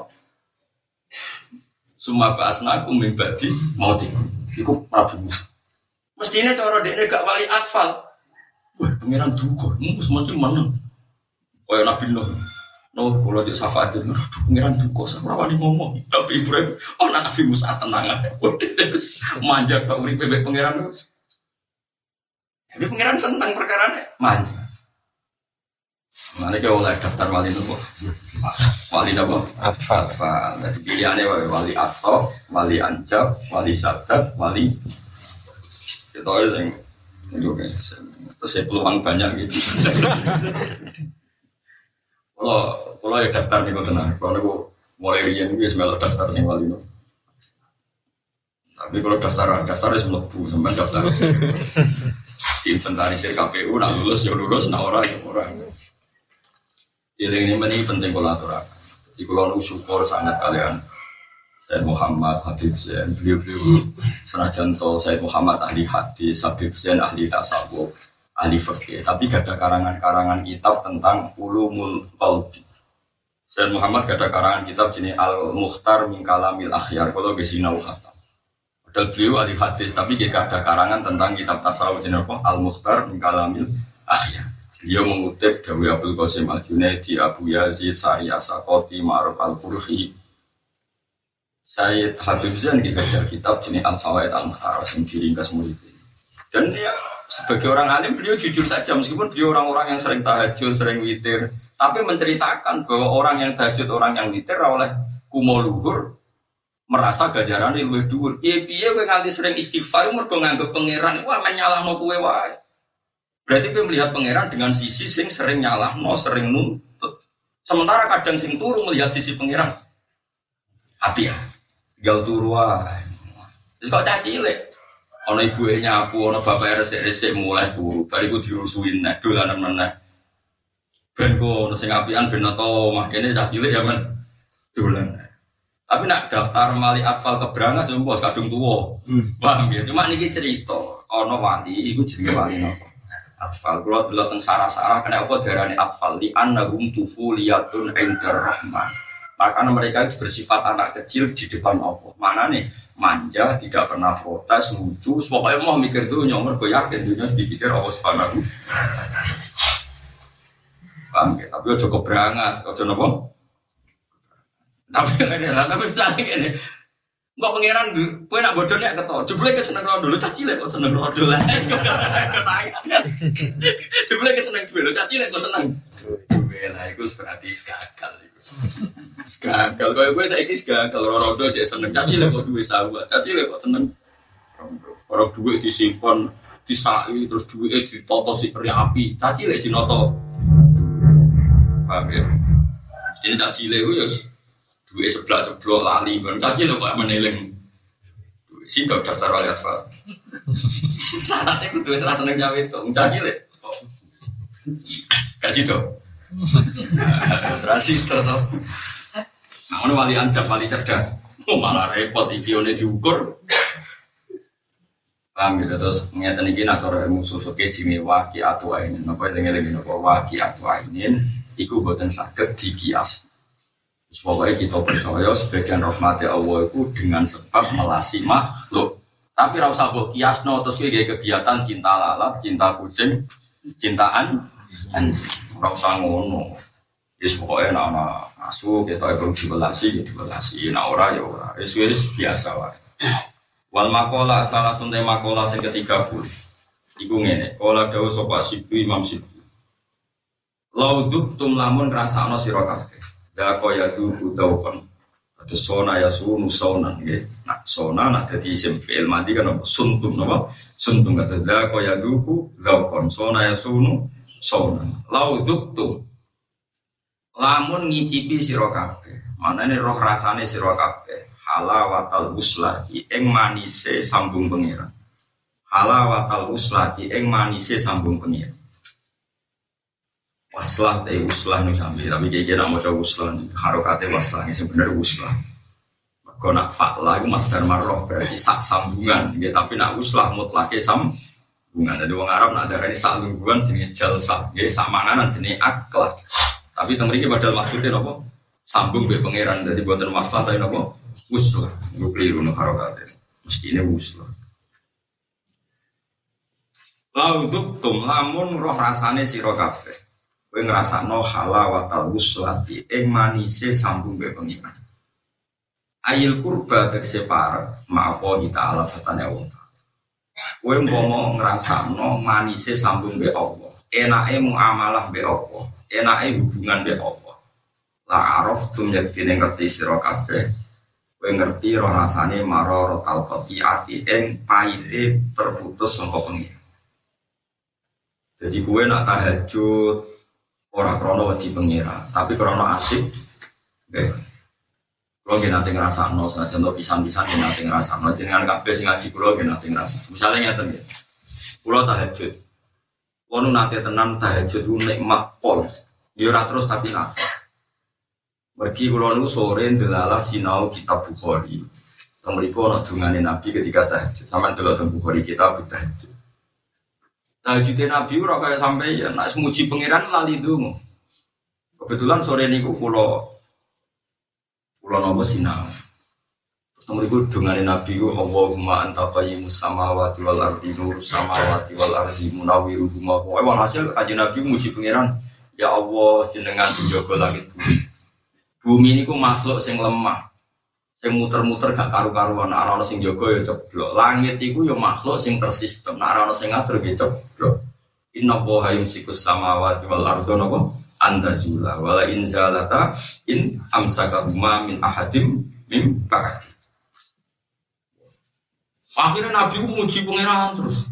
Suma bahasna aku mimbadi mau tiku. Iku Prabu Musa. Mestinya cara dia gak wali atfal. Wah, pangeran duga, mus mesti. Oh Nabi Nuh. Nuh, kalau dia syafaat itu, pangeran duga, saya wali ngomong. Tapi Ibrahim, oh Nabi Musa tenang. Manja pak urip bebek pangeran. Tapi pangeran senang perkara manja. Mana kau oleh daftar wali nopo? Wali nopo? Atfal. Atfal. Jadi pilihannya wali wali atau wali anjab, wali sadat, wali. Itu aja sing itu kan. Terus peluang banyak gitu. Kalau kalau ya daftar nih kau tenang. Kalau aku mulai rian gue semelok daftar sing wali nopo. Tapi kalau daftar daftar ya semua bu, sampai daftar *laughs* di inventarisir KPU, nak lulus ya lulus, nak orang ya orang. Jadi ini ini penting kolaborasi. Di kalau syukur sangat kalian. Said Muhammad Habib Zain, beliau-beliau senajan to Said Muhammad ahli hadis, Habib Zain ahli tasawuf, ahli fikih. Tapi gak ada karangan-karangan kitab tentang ulumul qalbi. Said Muhammad gak ada karangan kitab jenis Al Mukhtar min Kalamil Akhyar kalau gesinau khatam. Padahal beliau ahli hadis, tapi gak ada karangan tentang kitab tasawuf jenis apa? Al Mukhtar min Kalamil Akhyar. Dia mengutip Dawi Abdul Qasim Al Junaidi, Abu Yazid, Sari Asakoti, Ma'ruf Al Qurhi. Sayyid Habib Zain ada kitab jenis Al Fawaid Al Mukhtar yang diringkas murid. Dan ya sebagai orang alim beliau jujur saja meskipun beliau orang-orang yang sering tahajud, sering witir, tapi menceritakan bahwa orang yang tahajud, orang yang witir oleh kumo luhur merasa gajaran lebih dhuwur. Piye-piye kowe nganti sering istighfar mergo nganggep pangeran wah menyalahno kowe wae. Berarti dia melihat pangeran dengan sisi sing sering nyalah, no sering nuntut. Sementara kadang sing turu melihat sisi pangeran. Api ya, gal turu Terus kok cah cilik. Ono ibu nyapu, ono bapak resik-resik mulai turu. Bariku dirusuin nek dolanan meneh. Ben kok ono sing apian ben to mah kene cah cilik ya men. Dolan. Tapi nak daftar mali atfal keberangan sumpah kadung tuwa. Hmm. Paham ya? Cuma niki cerita, ono wali iku jenenge wali nopo? Atfal. Kalau dulu tentang sarah-sarah kena apa darani atfal? Di annahum tufuliyatun indar rahman. Maka mereka itu bersifat anak kecil di depan Allah. Mana nih manja tidak pernah protes lucu. Pokoknya mau mikir tuh nyomor gue yakin dunia sedikit Allah subhanahu paham ya tapi cukup berangas ojo nopo tapi lah *laughs* tapi ini Enggak pangeran kowe nak bodoh nek keto. Jebule ke seneng rondo, lu caci lek kok seneng rondo lah. *laughs* *laughs* Jebule ke seneng duwe, lu caci lek kok seneng. Duwe lah iku berarti gagal. Gagal koyo kowe saiki gagal rondo cek seneng caci lek kok duwe sahabat. Caci lek kok seneng. Orang duwe disimpan disai terus duwe ditoto si peri api. Caci lek dinoto. Paham ya? Ini caci lek yo duit ceblok-ceblok lali kan caci lo kok meneling sih gak daftar wali atfal syaratnya kudu wis ra seneng nyawe itu. Caci le gak situ? Terus itu tuh nah ono wali anjab wali cerdas. Oh malah repot iki one diukur. Paham gitu terus ngeten iki nak cara ilmu susuke jimi waki atu ainin napa dengen-dengen napa waki atu ainin iku boten saged dikias Pokoknya kita percaya sebagian rahmati Allah itu dengan sebab melasi makhluk. Tapi rasa buat kiasno terus kayak kegiatan cinta lalat, cinta kucing, cintaan anjing. Rasa ngono. Yes pokoknya nak nak asu kita perlu dibelasi, gitu dibelasi. Nak ora ya ora. Es wis biasa wae. Wal makola salah sunte makola sing ketiga puluh. Iku ngene, kola dawu sapa Imam Sibu. Lauduk tum lamun ngrasakno sira kabeh. Dako ya duku daukon. Atau sona ya sunu sonan ya. Nah sona nak jadi isim fi'il mati kan apa? Suntum apa? Suntum kata dako ya duku daukon. Sona ya sunu sonan. Lau duktum. Lamun ngicipi sira kabeh. Manane roh rasane sira kabeh. Halawatal uslati ing manise sambung pengiran. Halawatal uslati ing manise sambung pengiran waslah teh uslah nih sambil tapi kayak gini mau coba uslah harokatnya waslah ini sebenarnya uslah kalau nak fakla itu mas marroh berarti sak sambungan. Ya tapi nak uslah mutlaknya sambungan. Jadi orang Arab nak darah ini sak lungguan jenis jalsa ya sak manganan jenis akhlak. Tapi temeriki padahal maksudnya apa sambung be pangeran. Jadi buatan waslah tapi apa uslah gue keliru nih harokatnya. Mesti ini uslah Lauduk tum lamun roh rasane siro kabeh kowe ngrasakno halawatal wuslati ing manise sambung be pengiran. Ayil kurba tegese parek maapa kita ala satane wong kowe umpama ngrasakno manise sambung be Allah enake muamalah be Allah enake hubungan be Allah. La araf tum yaktine ngerti sira kabeh. Kowe ngerti roh rasane maror tal ati ing paite terputus sangka pengiran. Jadi kue nak tahajud Orang krono wedi pengira, tapi krono asik. Kita nanti ngerasa nol, saja contoh pisan-pisan kita nanti ngerasa nol. Dengan kafe sing ngaji pulau kita nanti ngerasa. Misalnya nyata nih, pulau tahajud. Kalau nanti tenang tahajud itu nikmat pol. Dia terus tapi nanti. Bagi pulau nu sore delala sinau kitab bukhari. Kemudian ono dungane Nabi ketika tahajud. Sama dulu bukhari kitab tahajud. Tahajudin Nabi ora kaya sampai ya nak semuji pangeran lali dungu. Kebetulan sore niku kula kula nopo sinau. Terus nomor iku dungane Nabi ku Allahumma anta qayyimus samawati wal ardi nur samawati wal ardi munawwiruhuma. Pokoke hasil aja Nabi muji pangeran. Ya Allah jenengan sing jaga langit bumi. Bumi niku makhluk sing lemah. Sing muter-muter gak karu-karuan, nek ana sing jaga ya ceblok. Langit iku ya makhluk sing tersistem, nek ana sing ngatur ya ceblok. Inna Allaha yumsikus samawati wal arda napa? Anta zula wala in zalata in amsakahuma min ahadim min ba'di. Akhirnya Nabi muji pangeran terus.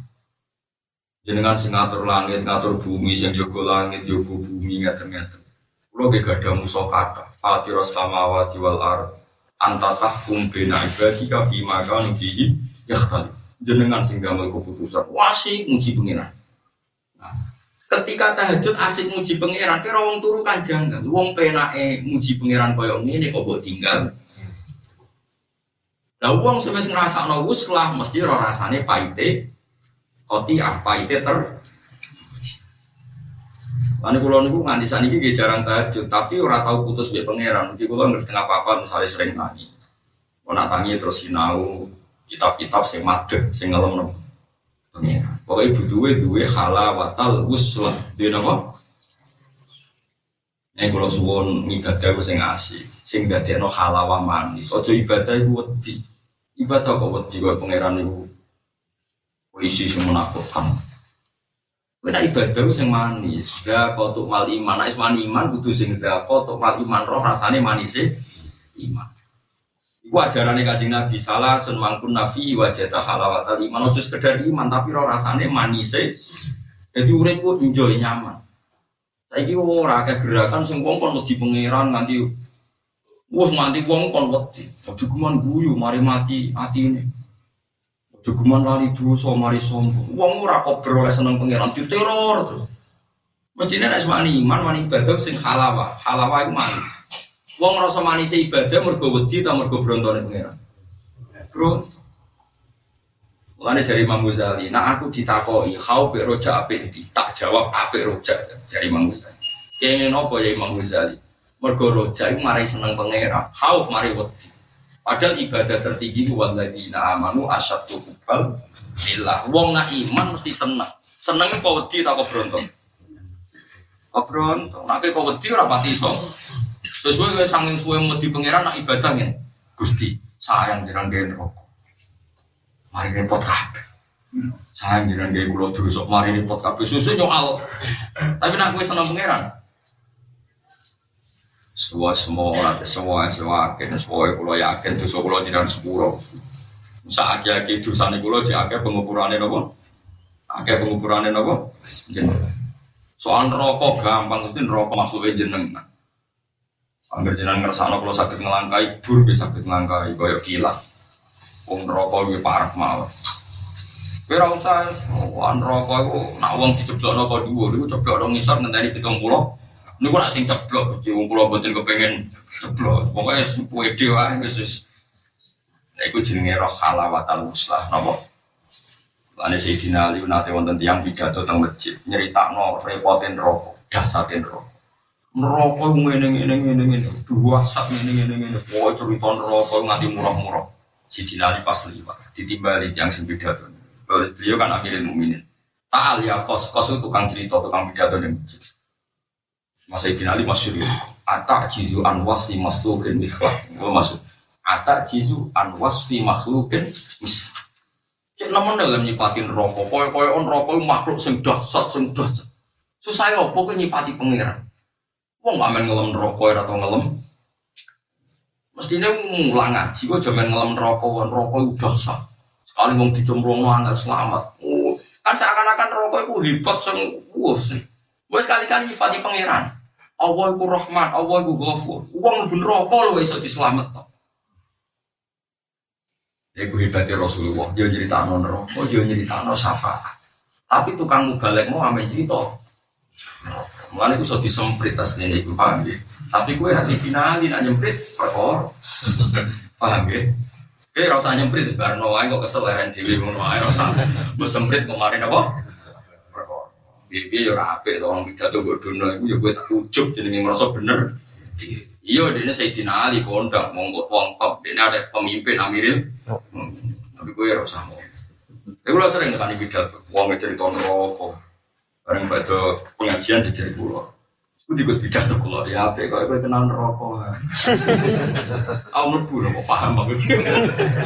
Jenengan sing ngatur langit, ngatur bumi, sing jaga langit, jaga bumi ngaten-ngaten. Kulo ge gadah musa kata, Fatiros samawati wal ard antatah kumbena ibadika fi maka nufihi yakhtali. Jenengan sing gamel keputusan. Wasi muji pengiran. Nah, ketika tahajud asik muji pengiran kira wong turu kan. Janggal wong penake muji pengiran koyo ngene kok mbok tinggal. Lah wong sing wis ngrasakno wuslah mesti ora rasane paite ah paite ter Lalu kulo niku nganti saat ini jarang tahajud, tapi ora tahu putus be pangeran. Jadi kulo nggak setengah apa misalnya sering tangi. Mau nak tangi terus sinau kitab-kitab sing madeg, sing ngelem nopo pangeran. Pokoknya butuhe duwe halawatal uslah. Dia nopo? Nek kulo suwon ibadah sing asik, sing no halawa manis. Ojo ibadah iku wedi. Ibadah kok wedi kok pangeran iku polisi sing menakutkan. Kita ibadah sing manis. Ya kotuk mal iman. Nek nah, iman kudu sing da kotuk mal iman roh rasane manis iman. Iku ajarane Kanjeng Nabi salah sun mangkun nafi wajata halawatal iman. Ojo sekedar iman tapi roh rasane manis. Jadi urip ku enjoy nyaman. Saiki ora akeh gerakan sing wong kon di pangeran nganti Wes nganti wong kon wedi. Guman guyu mari mati atine. Aja guman lali dosa mari sombong. Wong ora kok oleh seneng pangeran diteror terus. Mestine nek semani iman mani ibadah sing halawa. Halawa iku manis. Wong rasa manis ibadah mergo wedi ta mergo brontone pangeran. Bro. Mulane jari Imam Ghazali, nah aku ditakoi, kau pe roja apik tak jawab apik roja jari Imam Ghazali. Kene nopo ya Imam Ghazali? Mergo roja itu mari seneng pangeran, khauf mari wedi. Padahal ibadah tertinggi walladzina amanu asyaddu hubbal billah. Wong nak iman mesti seneng. Seneng kok wedi tak kok brontok. Kok brontok. Nek kok wedi ora pati iso. Sesuai kaya sanging suwe wedi pangeran nak ibadah ngene. Gusti, sayang jenengan gawe rokok. Mari repot kabeh. Sayang jenengan gawe kula dosa, mari repot kabeh. Susu nyoal. Tapi nak kowe seneng pangeran, semua semua orang semua semua akhirnya semua kulo yakin tuh kulo jiran sepuro. Saat yakin tuh sana kulo akhir pengukurannya nopo, akhir pengukurannya nopo jeneng. Soal rokok gampang itu rokok makhluknya jeneng. Angger jenengan ngersakno kalau sakit ngelangkai, bur bisa sakit ngelangkai, koyok kilat. Wong rokok lebih parah mawon. Kowe ora usah wan rokok iku nak wong diceblokno kok dhuwur iku ceblok ngisor ngenteni 70 ini gue sing ceblok, jadi wong pulau buatin kepengen ceblok. Pokoknya pede wae wis wis. Iku jenenge roh halawatal muslah, napa? Lane Sayyidina Ali nate wonten tiyang pidato teng masjid nyeritakno repoten rokok, dasaten rokok. Neraka ngene ngene ngene ngene, dua sak ngene ngene ngene. Pokoke cerita neraka nganti murah-murah. Sayyidina Ali pas liwat ditimbali yang sing pidato. Beliau kan akhirnya mukminin. Ta'al ya kos, kos itu tukang cerita, tukang pidato di masjid. Masa Ibn Ali masyur ya. Atak jizu an wasfi makhlukin mikhlak. Itu maksud. Atak jizu an wasfi makhlukin. Cek namun dalam nyipatin rokok. Koy-koy on rokok makhluk sing dahsat, sing dahsat. Susah ya, pokoknya nyipati pengiran. Wong gak main ngelem rokok atau ngelem. Mestinya ngulang ngaji, kok jaman ngelem rokok, rokok udah sah. Sekali wong dicemplung angkat selamat. Oh, kan seakan-akan rokok itu hebat, sing wah sih. Gue sekali-kali nyifati pangeran. Allah iku Rahman, Allah iku Ghafur. Wong mlebu neraka lho iso dislametno. Iku hebatnya Rasulullah, dia nyeritakno neraka, dia nyeritakno syafaat. Tapi tukang mubalek mau ame cerita. Mulane iku iso disemprit tas ini paham ya. Tapi gue rasih finali nak nyemprit perkor. *laughs* Paham ya? Eh, rasa nyemprit sebarang wae kok kesel leren dhewe ngono wae rasa. Mbok semprit kemarin apa? Bibi ya rapi, orang pidato gue dono itu ya gue tak ujuk jadi merasa bener. Iya, dia ini Sayyidina Ali kondang, monggo wong top, dia ada pemimpin Amiril. Hmm. Tapi gue ya rasa mau. Tapi gue sering kan pidato, wong cerita rokok, bareng pada pengajian sejarah pulau. Gue tiba pidato kulo ya, apa kok gue kenal rokok. *laughs* Aku mlebu kok paham aku.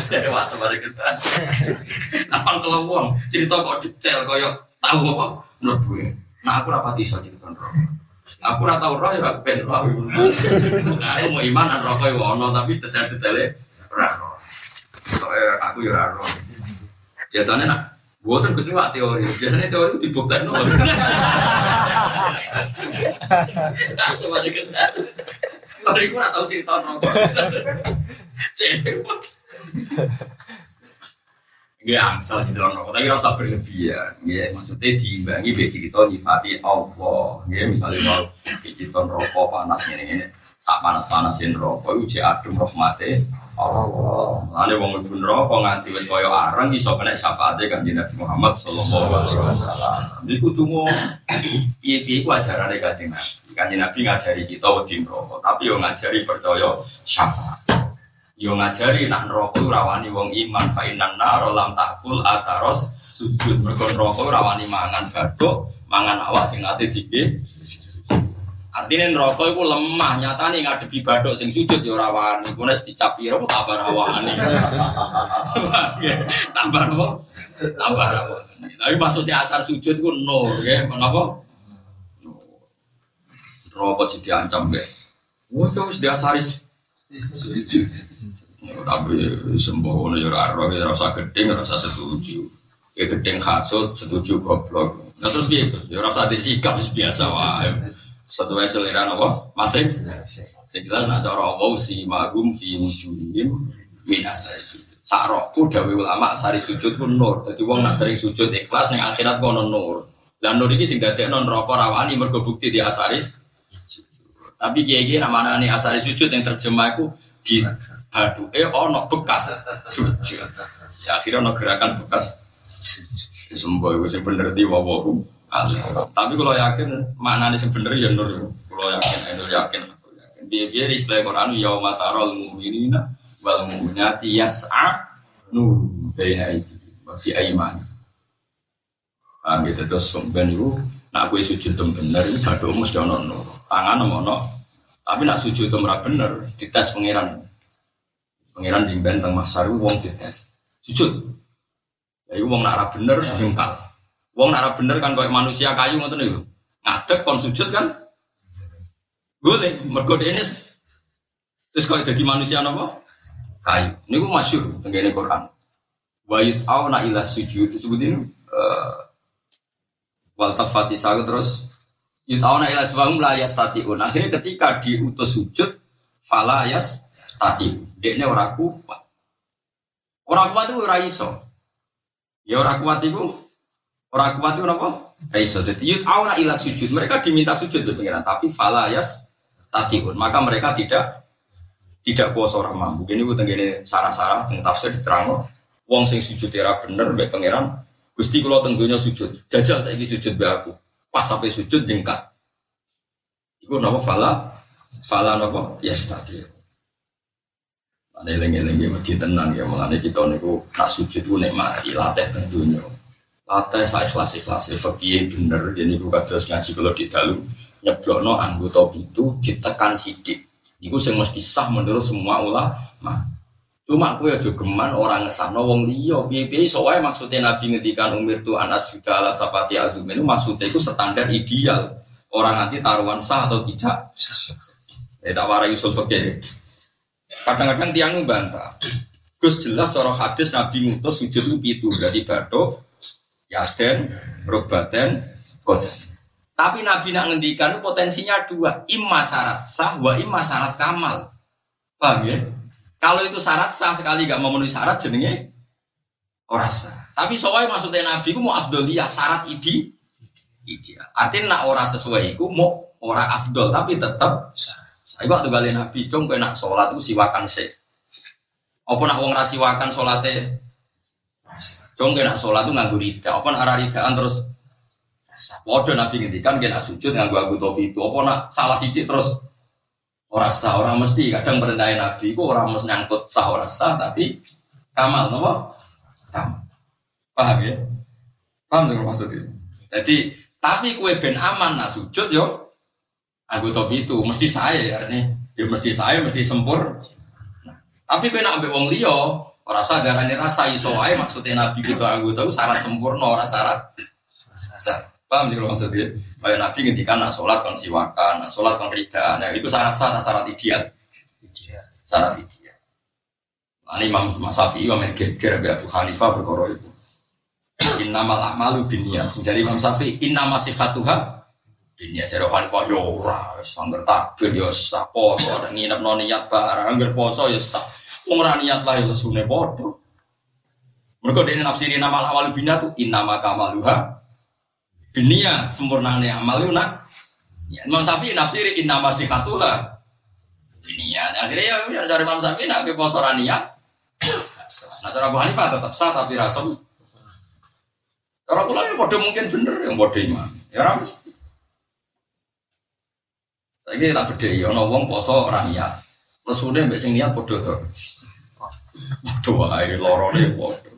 Jadi masa bareng kita. Napang kalau wong cerita kok detail koyo tahu apa mlebu. Nah aku rapati iso cerita rokok. Aku ora tau roh ya ben roh. Nah, aku mau iman an rokok ya ono tapi detail-detailnya ora roh. Soalnya aku ya ora roh. Biasanya nak Buatan gue wak teori, biasanya teori itu dibuktikan nol. Tak semuanya kesehatan. Kalau aku nggak tahu cerita nol. Cewek. Ya, salah di dalam rokok, tapi rasa berlebihan. Ya, maksudnya diimbangi biar cerita nyifati Allah. Ya, misalnya kalau cerita rokok panas ini ini, sak panas panasin rokok, itu cek adem rahmati Allah. Lalu wong mlebu neraka nganti wis kaya areng iso kena syafaate Kanjeng Nabi Muhammad sallallahu alaihi wasallam. Iki kudu ngono. Piye-piye ku ajarane Nabi. Kanjeng Nabi ngajari kita wedi neraka, tapi yo ngajari percaya syafaat. Yo ngajari nak neraka ora wani wong iman fa innan nar lam takul ataros sujud mergo neraka ora wani mangan baduk, mangan awak sing ate dike Artinya neraka itu lemah, nyata nih ngadepi badok sing sujud ya ora wani. Ku nek dicap piro tambah rawani. *laughs* tambah apa? Tambah rawani. Tapi maksudnya asar sujud ku no, nggih. Menapa? Neraka jadi ancam guys. Wah, itu wis diasari sujud. Tapi sembohono ya ora ora ya rasa gedeng, rasa setuju. Ya gedeng hasut, setuju goblok. Nah terus piye, Gus? Ya rasa disikap biasa wae. Sesuai selera nopo masing. Yang jelas nak cara Allah si magum fi wujuhim min asari Sakroku dawe ulama sari sujud pun nur. Jadi wong nak sering sujud ikhlas ning akhirat kono nur. Lan nur iki sing dadekno neraka rawani mergo bukti di asaris. Tapi kiai-kiai namanya asaris sujud yang terjemah itu di batu eh ono bekas sujud. Ya akhirnya ono gerakan bekas Semua itu bener di wawahu. Tapi kalau yakin maknanya sing bener ya nur. Kalau yakin, nur yakin. Dia di istilah Quran yauma tarol mu'minina wal mu'minati yas'a nur baina aidi wa fi aiman. Ah gitu terus sampean iku nak kowe sujud tem bener iki badhe mesti ono nur. Tangan ono. Tapi nak sujud tem ora bener dites pangeran. Pangeran jimben teng masar wong dites. Sujud. Ya wong nak ora bener jengkal. Wong nak ora bener kan koyo manusia kayu ngoten niku. Ngadeg kon sujud kan boleh mergo dene terus kok jadi manusia napa? kayu. Ini gue masyur tenggine Quran. Wayut na ilas sujud disebut ini uh, wal tafati terus yut na ilas wahum la yastatiun. Akhirnya ketika diutus sujud fala yas tati. Dekne ora kuat. Ora kuat itu ora iso. Ya ora kuat itu ora kuat itu napa? Ora iso. Jadi yut na ilas sujud. Mereka diminta sujud tuh pengiran, tapi fala yas tatiun. Maka mereka tidak tidak kuasa orang mampu. Ini gue tenggine sarah-sarah tentang tafsir diterang Wong sing sujud era bener mbek pangeran. Gusti kula tenggonya sujud. Jajal saiki sujud be aku. Pas sampai sujud jengkat. Iku napa fala? Fala napa? Yes tadi. Ane eling-eling ya mesti tenang ya mulane kita niku nak sujud ku nikmati latih teng donya. Latih saya ikhlas-ikhlas fakih bener jadi gue kados ngaji kalau di dalu nyeblokno anggota itu ditekan sidik Iku sing mesti sah menurut semua ulama. Cuma aku ya geman orang ngesahno wong piye-piye iso wae maksudnya Nabi ngendikan umir tu anas sudah ala sapati azum itu maksudnya itu standar ideal. Orang nanti taruhan sah atau tidak. Ya tak warai usul fikih. Kadang-kadang tiang membantah. Gus jelas cara hadis Nabi ngutus sujud itu pitu berarti batuk, yaden, robaten, kodan. Tapi Nabi nak ngendikan potensinya dua, imma syarat sah, wa imma kamal. Paham ya? Kalau itu syarat sah sekali gak memenuhi syarat jenenge orang sah. Tapi soalnya maksudnya Nabi ku mau afdolia syarat idi ideal. Artinya nak orang sesuai itu mau orang afdol tapi tetap saya waktu kali Nabi cung kue nak sholat itu siwakan se. Apa nak wong rasiwakan sholatnya? Cung nak sholat itu nganggur rida. Apa nak ridaan terus Waduh Nabi ngendikan kena sujud nganggo aku topi itu. Apa nak salah sidik terus orang sah, orang mesti kadang perintahin Nabi itu orang mesti nyangkut sah orang sah tapi kamal nopo kamal. Paham ya? Paham sih maksudnya? Jadi tapi kue ben aman nak sujud yo aku topi itu mesti saya ya artinya ya mesti saya mesti sempur. Nah, tapi kue nak ambil wong liyo orang sah garane rasa iso maksudnya Nabi gitu aku tahu syarat sempurna orang syarat sah. Paham juga maksudnya? Kayak Nabi ngendikan nak sholat kon siwakan, nak sholat kon rida, nah itu syarat-syarat syarat ideal. Ideal. Syarat ideal. Nah, ini Imam Syafi'i Imam Geger Abu Hanifah berkoro itu. Innamal a'malu binniyat. Jadi Imam Syafi'i innama sifatuha binniyat. Jadi Hanifah yo ya ora, sangger takbir yo ya sah poso, ada nginep non niat barang, angger poso yo ya sah. Wong ora niat lah yo sune padha. Mereka dia nafsirin nama awal bina tuh innama kamaluha Dunia sempurnane amal itu nak. Ya, Imam Syafi'i nafsiri inna masih katula. Dunia. Akhirnya ya, ya dari Imam Syafi'i nak ke posorania. Nah, cara Abu Hanifah tetap sah tapi rasem. Cara pula yang bodoh mungkin bener yang bodoh iman. Ya ramis. Tapi tak beda ya, wong poso rania. Terus udah mbak sing niat bodoh tuh. Bodoh aja lorone bodoh.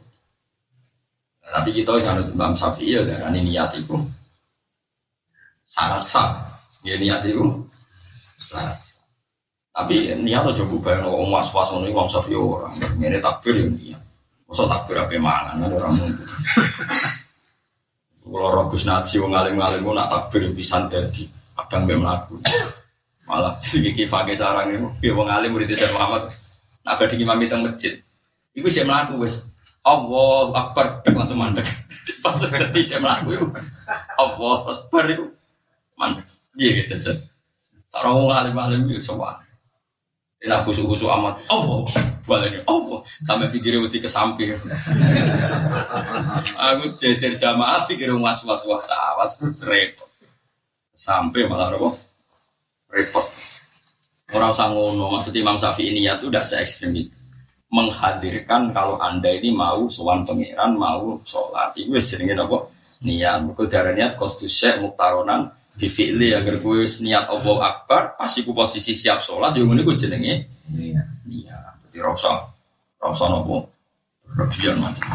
Tapi kita jangan Imam Syafi'i ya darah ini niat itu syarat sah. Ya niat itu syarat sah. Tapi niat aja bayang orang was was ini Imam Syafi'i orang ini takbir ya niat. Masa takbir apa mangan ada orang mungkin. *laughs* Kalau Robus Naji wong ngalim-ngalim nak takbir pisan dadi kadang mbek. Malah *laughs* iki fakih sarang itu, ya wong alim murid Syekh Muhammad. Nak badhe imami teng masjid. Iku jek mlaku wis. Allah Akbar langsung mandek. *laughs* Pas ngerti saya melaku itu. Allah Akbar itu mandek. Iya gitu jajan. Sarang wong alim alim itu sowan. Kena khusu-khusu amat. Oh, balik oh, sampai pikirnya wedi ke samping. *laughs* Aku jejer jamaah pikir was was was awas repot. Sampai malah apa? Repot. Orang sangono, maksud Imam Syafi'i ini ya tuh udah se ekstrim itu menghadirkan kalau anda ini mau sowan pangeran mau sholat. Itu jenenge apa niat. Mergo darah niat kostus syekh muktaronan bifili agar gue niat Allah Akbar pasti ku posisi siap sholat yang ini gue jenenge niat. niat. Jadi rasa rasa nopo berlebihan macam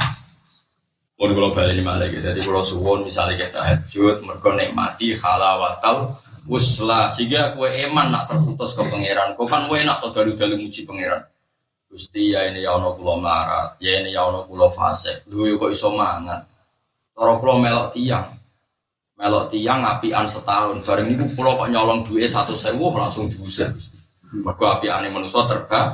Pun kalau balik ini malah gitu, jadi kalau suwon misalnya kita hajut, mereka nikmati halawatal uslah sehingga kue eman nak terputus ke pangeran, kau kan kue nak tuh dalu dalu muji pangeran. Gusti ya ini ya ono pulau marat, ya ini ya ono pulau fase, lu kok iso mangan. Toro pulau melok tiang, melok tiang an setahun. Bareng itu pulau kok nyolong satu sewu langsung diusir. Mergo api ane manusia terbang.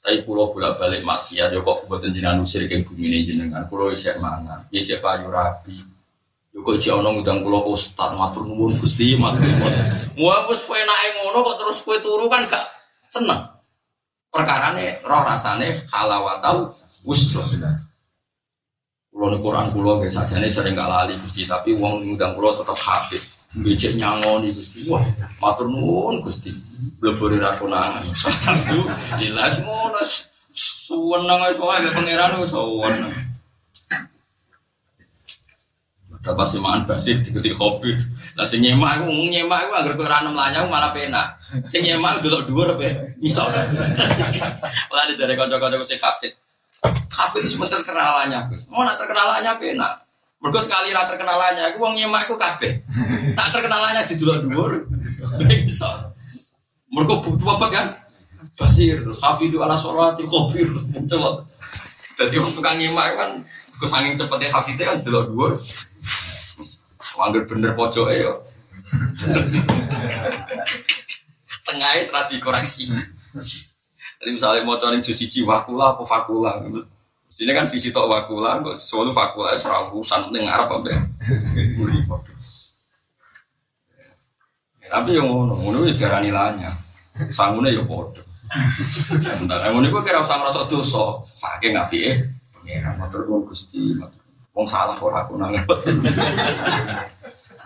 Tapi pulau bolak balik maksiat, yo kok buat jenengan usir ke bumi ini jenengan. Pulau isek mangan, isek payu rabi. Yo kok jauh ngundang pulau ustad matur nuwun gusti matur nuwun. Mua wis kowe ngono kok terus kue turu kan gak seneng perkara ini roh rasane halawatau wusro Kulo nih Quran kulo saja nih sering gak lali gusti tapi uang ngundang kulo tetap hafid. Becek nyangoni gusti. Wah matur nuwun gusti. Blebori rakonangan satu jelas ngono. Suweneng ae soalnya pangeran suweneng Dapat simaan basir dikuti kopi. Lah sing nyemak aku nyemak aku agar kowe ora mlanyau malah penak. Sing nyemak delok dhuwur pe iso. *laughs* Lah dijare kanca-kanca sing hafid. Hafid itu sebentar kenalannya. Mau nak terkenalannya penak. Mergo sekali ra terkenalannya aku wong nyemak aku kabeh. Tak terkenalannya di delok dhuwur. Iso. Mergo butuh apa kan? Basir, hafidu ala sholati khobir muncul. Jadi orang tukang nyemak kan Kesangin cepetnya hafidnya kan delok dhuwur. Wanggir bener pojok yo. Tengahnya serat dikoreksi. Jadi misalnya mau cari jus siji wakula apa fakula. Ini kan sisi tok wakula, kok sesuatu fakula serabusan ning Arab apa Tapi yang ngono, ngono wis darani lanya. Sangune ya padha. Bentar, ngono iku kira usah ngrasa dosa, saking apike pangeran matur Gusti wong salah ora aku nang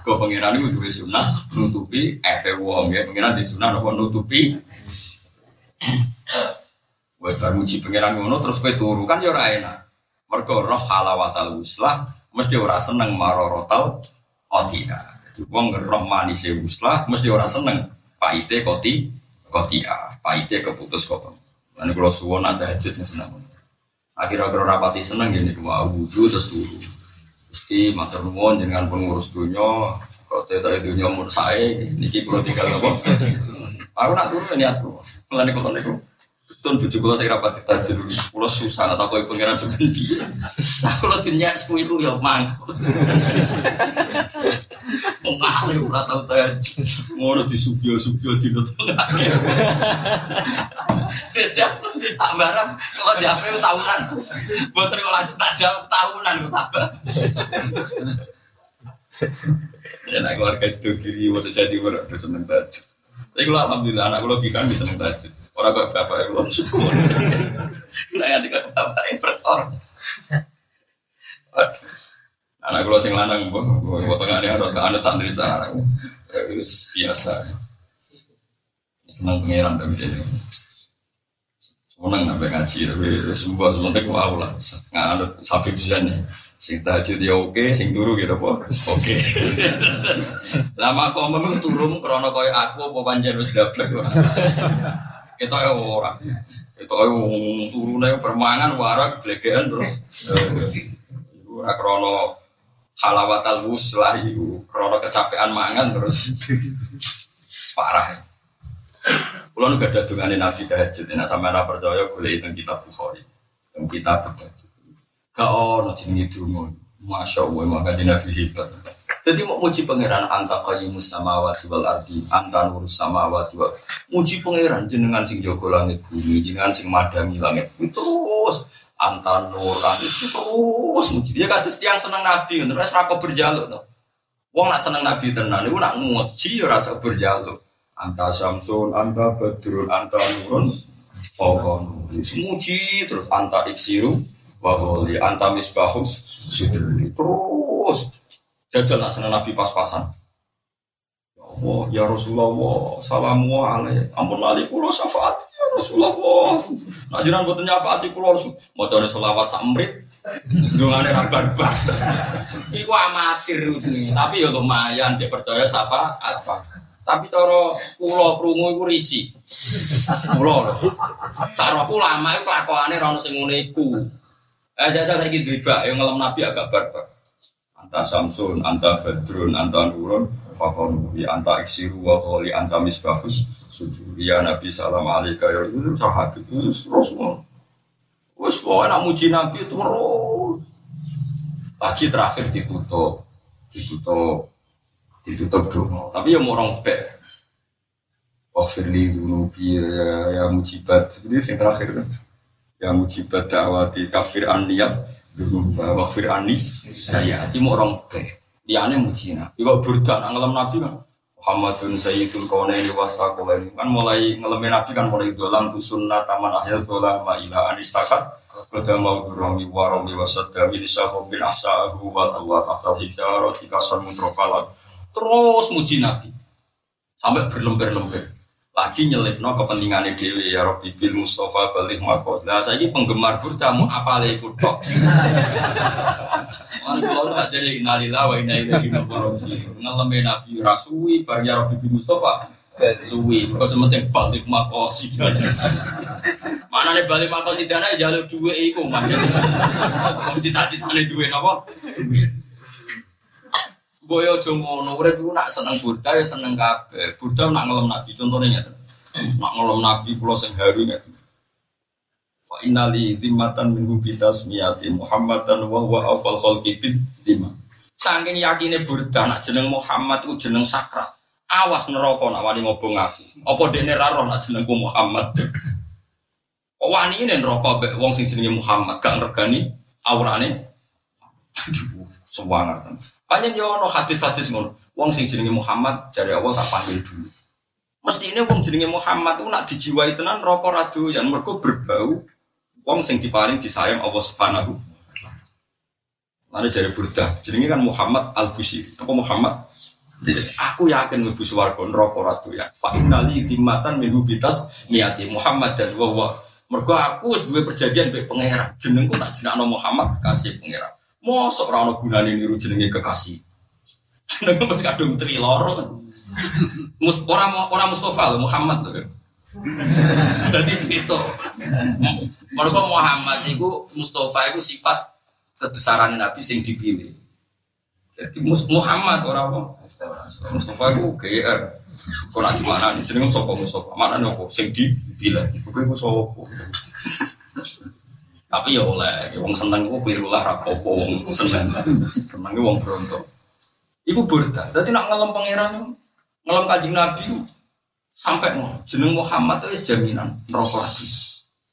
Kau pangeran itu duwe sunah nutupi epe wong ya pangeran di sunah nopo nutupi Kowe bar muji pangeran ngono terus kowe turu kan ya ora enak. Mergo roh halawatal uslah mesti ora seneng marorotal otina. Jadi wong roh manise uslah mesti ora seneng paite koti kotia, paite keputus kota. Lan kula suwon ada hajat sing seneng. Akhir-akhir rapati seneng gini dua wudhu terus turu. Gusti matur nuwun jenengan pengurus dunia kok tetok dunya umur saya niki kula tinggal apa. Aku nak turu ini aku. Mulane kok niku Betul bujuk kula saya rapat tajir kula susah atau kowe pangeran sebenci. Aku lho dunya sepuluh ya mantap. Wong ahli ora tau tajir. Ngono di subio-subio di tengah. Tak barang kalau jape tahunan. Boten kok langsung tak jawab tahunan kok tambah. Ya nak keluarga itu kiri waktu jadi udah seneng tajud. Tapi kalau alhamdulillah anak gue logika bisa seneng. Orang kok bapak yang belum syukur. Nah yang dikata bapak yang. Anak gue sing lanang, gue tengah ini ada anak santri sana. Biasa. Senang pengiran tapi dia. Senang sampai ngaji tapi semua sebentar gue lah. Nggak ada sampai bisa nih. Sing tahajud ya oke, sing turu gitu po. Oke. *laughs* Lama kok memang turun krono koyo aku apa panjen wis dablek *laughs* ora. Kita ya ora. Kita ya turune permangan warak blegean terus. *laughs* Ora krono halawatal wuslah iku krono kecapean mangan terus *laughs* parah. Kulo nu gak ada dungane Nabi tahajud, nek sampeyan ora percaya boleh itu kitab Bukhari. Teng kitab tahajud. Gak ono jenenge dungo. Masya Allah, maka Nabi hebat. Jadi mau muji pangeran anta qayyumus samawati wal ardi, anta nurus samawati wal muji pangeran jenengan sing jaga langit bumi, jenengan sing madangi langit terus anta nur itu terus muji. Dia kata tiang seneng nabi, terus rako berjaluk no. Wong nak seneng nabi tenan, itu nak muji ya rasa berjaluk. anta samsun, anta badrun, anta nurun, pokon. Semuji terus anta iksiru, waholi, anta misbahus. Terus jajal lah senang Nabi pas-pasan. Ya ya Rasulullah, salamu alaih. Ampun lali kulo syafaat, ya Rasulullah. Nak jiran buat nyafaati kulo harus mau cari selawat samrit. Dungane ra barbar. *laughs* Iku amatir jenenge, tapi ya lumayan cek percaya syafaat. Tapi cara kula krungu iku risi. Kula. Cara kula lama iku lakokane ra ono sing ngene iku. Eh jajal saiki dribak yang ngelem Nabi agak barbar. Anta Samsun, anta Badrun, anta Nurun, fakon anta iksiru wa qali anta misbahus sujud ya Nabi salam alaika ya itu sahabat itu Rasul. Wes pokoknya nak muji Nabi terus. Lagi terakhir ditutup, ditutup, ditutup dong. Tapi ya mau bek. Wafirli dulu ya, ya mujibat. Jadi yang terakhir kan. Ya mujibat dakwati kafir an niat dulu wafir anis saya. Ini mau bek. Dia aneh muji Nabi. Ibu burdan, ngelam Nabi kan. Muhammadun Sayyidul Kaunaini Wastaqulaini kan mulai ngelemin Nabi kan mulai dolan tu sunnah taman akhir dolan ma ila anistakat Kata mau durami warami wasadda min syahu bin ahsa'ahu wa Allah tahta hijarah tikasan mutrofalat Terus muji Nabi. Sampai berlembar-lembar lagi nyelipno kepentingannya dewi ya Rabbi bil Mustafa balik makot. Nah saya ini penggemar burda mau apa lagi. Mana kalau tak jadi inalillah wa inna ilaihi raji'un. Ngalame Nabi Rasui bar ya Rabbi bil Mustafa. Suwi, kok sementing balik makot si Mana nih balik makot si dana jalur dua iku mana. Cita-cita nih dua apa? Dua. Boyo jomo urip iku nak seneng burda ya seneng kabeh. Burda nak ngelem Nabi contohnya ngeten. *clears throat* Nak ngelem Nabi kula sing haru ngeten. Fa innali zimmatan min bitasmiyati Muhammadan wa huwa afal khalqi bid dimma. Saking yakine burda nak jeneng Muhammad ku jeneng sakral. Awas neraka nak wani ngobong aku. Apa dekne ra roh nak jenengku Muhammad. *laughs* Wani ini neraka mbek wong sing jenenge Muhammad gak regani aurane. *laughs* Sewangar tenan. Panjen yo ono hadis-hadis ngono. Wong sing jenenge Muhammad jare Allah tak panggil dulu. Mesti ini wong jenenge Muhammad itu nak dijiwai tenan rokok radu yang mergo berbau wong sing diparing disayang Allah Subhanahu Mana jari burda, jenenge kan Muhammad Al Busiri. Apa Muhammad? Aku yakin mlebu swarga neraka ratu ya. Fa innali timatan min bitas niati Muhammad dan wa. Mergo aku wis duwe perjanjian mbek pangeran. Jenengku tak jenakno Muhammad kekasih pangeran. Mosok ora ono gunane niru jenenge kekasih. Jenenge mesti kadung tri loro kan. Mus ora ora Mustafa lho Muhammad lho. Dadi itu. Mergo Muhammad iku Mustafa iku sifat kebesaran Nabi sing dipilih. Jadi Muhammad ora apa? Mustafa iku GR. Kok nak di mana nih jenenge sapa Mustafa? Mana nih apa sing dipilih? Iku iku sapa? Tapi ya oleh, wong seneng ku pirulah rapopo wong seneng. Seneng wong bronto. Iku burda. Dadi nak ngelem pangeran ngelem kanjeng Nabi sampai jeneng Muhammad itu jaminan neraka lagi.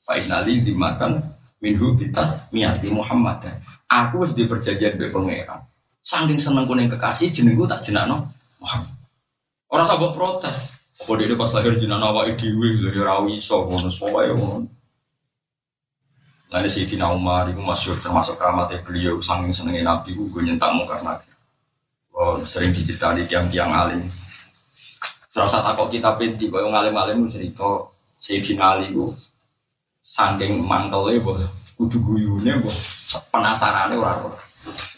Fa innali dimakan minhu bitas miati Muhammad. Aku wis di perjanjian pangeran. Saking seneng kuning kekasih jenengku tak jenakno Muhammad. Orang sabuk protes. Apa dia pas lahir jenakno awake dhewe lho ya ora iso ya. Lalu Sayyidina Umar itu masyur termasuk keramatnya beliau saking senengnya Nabi gue nyentak muka Nabi. Oh, sering diceritani tiang-tiang alim. Satu takut kita pinti, kalau ngalim-alim cerita Sayyidina Ali itu saking mantelnya boh kudu guyune boh penasarannya orang orang.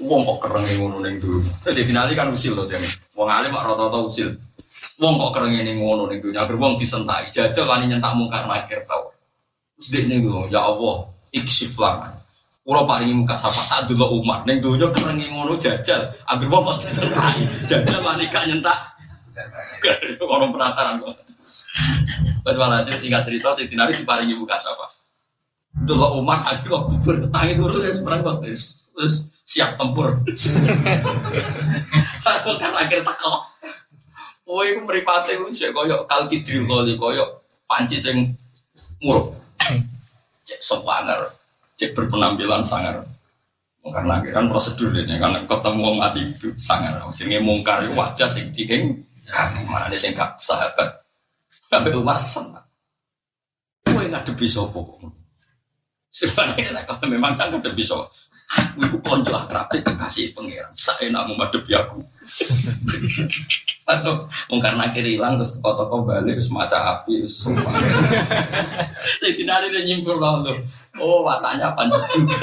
Wong kok kereng ngono ning dulu. Terus Sayyidina Ali kan usil loh dia. Wong alim mak rata-rata usil. Wong kok kereng ning ngono ning dunya. Agar wong disentai jajal wani nyentak mungkar nakir tau. Dia nih ya Allah, iksif langan. Kulo paringi muka sapa tak dulu umat neng dunia kerengi ngono jajal. Ambil bapak disentai jajal wani gak nyentak. *laughs* Orang penasaran kok. Pas malah sih singkat cerita si Tinari diparingi muka sapa. Dulu umat aku kok bertangi turun ya seberang waktu terus siap tempur. *laughs* Aku kan akhir teko. Woi, aku meripati aku cek koyok kalkidril koyok panci sing muruk. Cek sopaner cek berpenampilan sangar karena kan prosedur ini karena ketemu orang mati itu sangar jenenge mungkar wajah sing dieng kan mana nih sing gak sahabat Umar senang. Kowe ngadepi kok? Sebenarnya kalau memang kan ngadepi sapa? Aku itu konco akrab kekasih pangeran. Saya nak menghadapi aku. Mau karena kiri hilang terus toko-toko balik terus maca api terus. *laughs* Jadi nanti dia nyimpul loh. Oh, watanya panjang juga.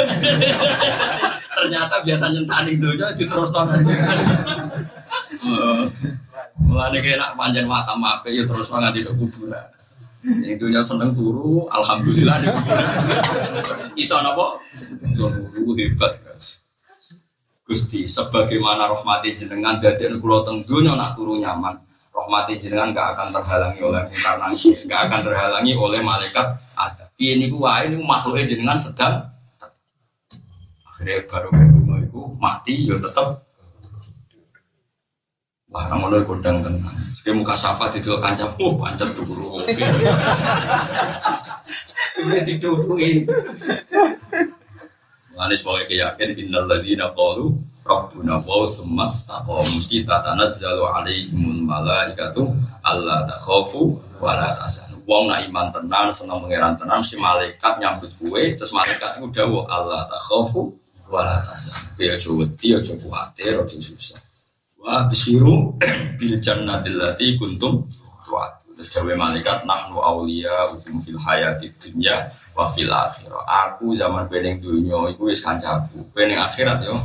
*laughs* Ternyata biasa nyentani itu aja terus nonton. *laughs* Mulane kayak nak panjang mata mape ya terus nggak di kuburan. Yang dunia seneng turu, alhamdulillah. Iso napa? Turu hebat. Gusti, sebagaimana rahmati jenengan dari kula teng dunia nak turu nyaman. Rahmati jenengan gak akan terhalangi oleh inkarnasi, gak akan terhalangi oleh malaikat ada. Ini gua ini makhluknya jenengan sedang akhirnya baru kedua itu mati ya tetap Wah, namun lo kondang tenang. Sekali muka safa di tuh kancam, oh pancet guru. *laughs* Sudah didudukin. Mengenai sebagai keyakin innal ladzina qalu rabbuna wa semas taqom mesti tatanazzalu alaihimul malaikatu alla takhafu wa la tahzanu. Wong nak iman tenan seneng pangeran tenan si malaikat nyambut kue terus malaikat itu dawuh Allah takhafu wa la tahzanu. Ya aja wedi aja kuwatir aja susah. Wa bisiru *clears throat* bil jannatil lati kuntum tuat. Terus dawe malaikat nahnu aulia hukum fil hayati dunya wa fil akhirah. Aku zaman pening dunya iku wis kancaku. Pening akhirat yo.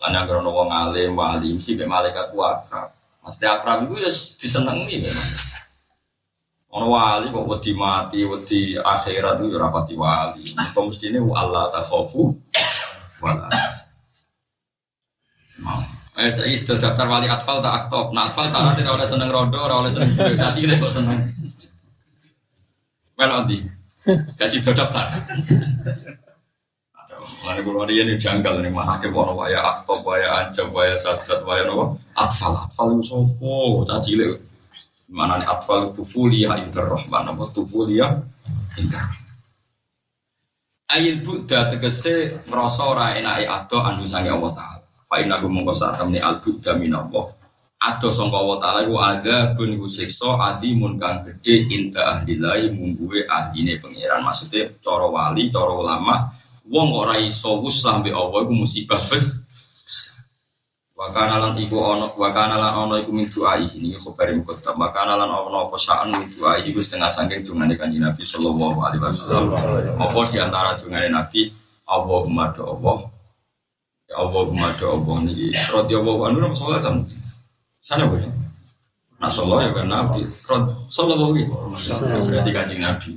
Lan yang wong alim wali mesti be malaikat ku akrab. Mesti akrab iku ya disenengi memang. Ono wali kok wedi mati, wedi akhirat itu rapati wali. Kok mesti ini Allah takhafu wala. Eh, saya sudah daftar wali atfal tak aktif. Nah, atfal sana tidak oleh seneng rondo, ora oleh seneng duit. Kaji ini kok seneng. Well, nanti kasih sudah daftar. Mana kalau dia ini janggal nih mah hakim orang waya aktif, waya ancam, waya sadat, waya nopo. Atfal, atfal itu sopo, caci le. Mana nih atfal tufulia interrohman, nopo tufulia inter. Ayil buddha tegese ngerasa ora enake ado anu sange Allah. Fa inna kum mongko sak temne al buddha minallah. Ado sangka Allah taala iku ada bun iku siksa adimun kang gedhe inta ahlilai mungguwe ahline pangeran. Maksudnya cara wali, cara ulama, wong ora iso wus sampe Allah iku musibah bes. Wakana lan iku ana wakana lan ana iku min ini khabari muqaddam wakana lan ana apa saan min doai iku setengah saking dungane kanjeng Nabi sallallahu alaihi wasallam. Apa di antara dungane Nabi Allahumma do Allah Allahumma do Allah niki radhiyallahu anhu nama sallallahu alaihi Sana boleh. Nah sallallahu ya kan Nabi. Sallallahu alaihi wasallam. Berarti kanjeng Nabi.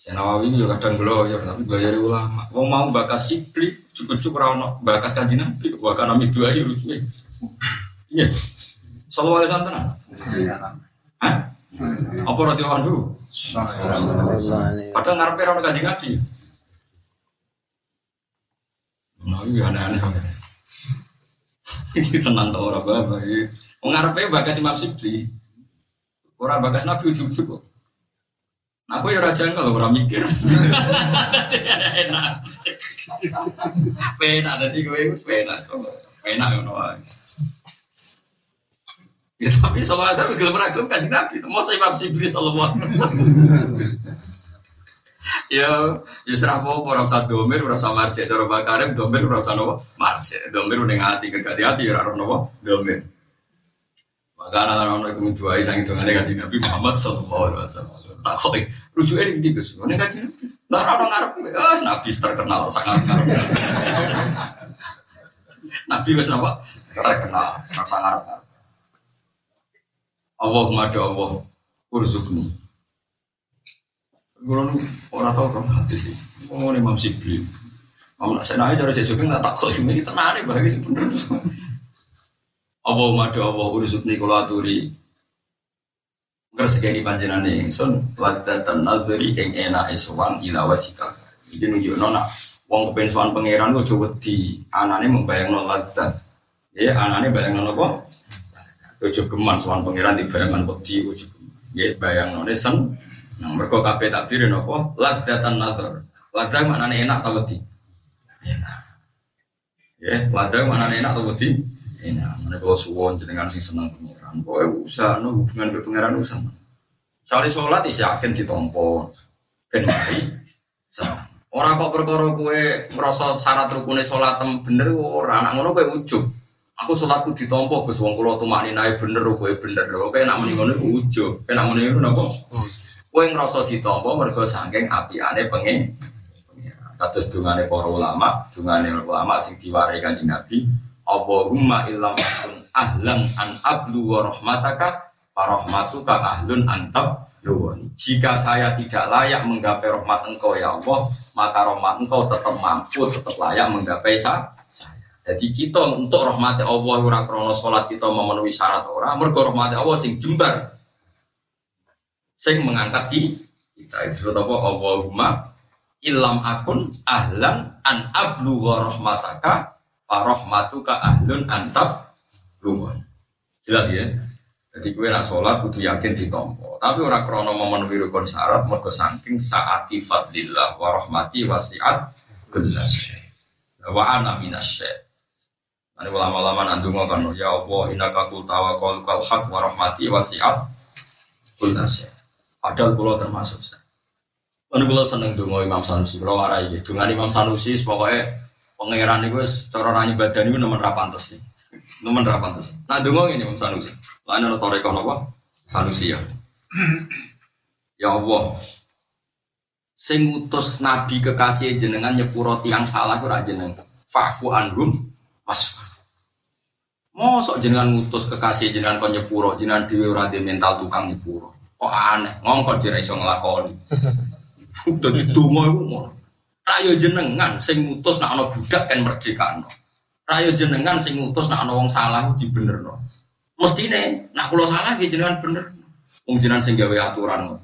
Saya Nawawi juga kadang ya tapi belajar ulama. Wong mau bakas sipli, cukup-cukup rano bakas kanjeng Nabi. Bahkan Nabi dua ya lucu Iya. Sallallahu alaihi wasallam Hah? Apa radhiyallahu anhu? Padahal ngarepe rano kanjeng Nabi. Nah, iya aneh-aneh. Ini tenang tau orang bapak. Mengarepnya bagas Imam Sibli. Orang bagas Nabi ujuk-ujuk kok. Nah, aku ya raja kalau orang mikir. Enak. Penak tadi gue itu penak. Penak ngono Ya tapi soalnya saya gelem ra gelem kanjeng Nabi. Saya Imam Sibli sallallahu ya ya serah apa ora usah domir ora usah marjek cara bakarim domir ora usah nopo? Marjek. Domir ning ati kerja hati ora ora nopo? Domir. Maka anak anak itu menjuai sang itu ngene kanjeng Nabi Muhammad sallallahu alaihi wasallam. Tak kok rujuke ning ndi Gus? Ngene kanjeng Nabi. Lah ora ngarep. Wis nabi terkenal sangat ngarep. Nabi wis napa terkenal sangat ngarep. Allahumma do Allah urzukni Gue orang tahu kan hati sih. Oh ini Imam Sibli. Kamu nak senai dari sesuatu nggak tak kau ini tenang nih bagi sih bener terus. Allah madu Allah urusuk nih kalau aturi. Ngersegani panjenan nih son. Wadatan nazari yang enak eswan ila wajika. Jadi nunjuk nona. Wong kepen sowan pangeran gue coba di anane membayang nol Ya anane bayang nol apa? Ojo geman sowan pangeran di bayangan wedi ojo. Ya bayang nol sen. Nah, mereka kabeh takdir nopo ladatan nazar. Ladah mana enak tau wedi? Enak. Ya, ladah mana enak tau wedi? Enak. Mana kalau suwon jenengan sing seneng pengira. pangeran. Pokoknya usaha no hubungan ke pangeran usaha. Soalnya sholat is yakin ditompo. Ben mari. Orang kok perkara kue merasa syarat rukune tem bener ora anak ngono kue ujub. Aku sholatku ditompo Gus wong kula tumakni nae bener kowe bener. Kowe nak muni ngono ujub. Kowe nak muni ngono napa? Kowe ngrasa ditompo mergo saking apiane pengen Kados dungane para ulama, dungane ulama sing diwarai kanjeng Nabi, Allahumma illam akun ahlan an ablu wa rahmataka, farahmatuka ahlun antab luwani. Jika saya tidak layak menggapai rahmat engkau ya Allah, maka rahmat engkau tetap mampu, tetap layak menggapai saya. Jadi kita untuk rahmat Allah ora krono salat kita memenuhi syarat ora, mergo rahmat Allah sing jembar. Sing mengangkat kita. Disebut apa? Allahumma ilam akun ahlan an ablugha rahmataka farahmatuka ahlun antab lumun. Jelas ya? Jadi kue nak sholat kudu yakin si tompo. Tapi orang krono memenuhi rukun syarat mergo saking saati fadlillah wa rahmati wasiat kullas wa ana minasy Ini ulama-ulama nandung kan ya Allah innaka qul tawakkal kal haq wa rahmati wasiat kullas Padahal pulau termasuk saya. Kan kula seneng donga Imam Sanusi, kula warai nggih. Donga Imam Sanusi pokoke pangeran niku wis cara ra ibadah niku nemen ra pantes. Nemen. Nah donga ngene Imam Sanusi. Lan ana toreko napa? Sanusi ya. Ya Allah, sing ngutus nabi kekasih jenengan nyepuro tiang salah ora jenengan. Fa'fu anhum wasfa. Mosok jenengan ngutus kekasih jenengan kon nyepuro, jenengan dhewe ora mental tukang nyepuro. Kok aneh, ngongkon dira iso. Dadi donga iku ngono. Rayo jenengan sing ngutus nak ana budak kan merdekano. Rayo jenengan sing ngutus nak ana wong salah dibenerno. Mestine nak kula salah nggih jenengan bener. Wong jenengan sing gawe aturan.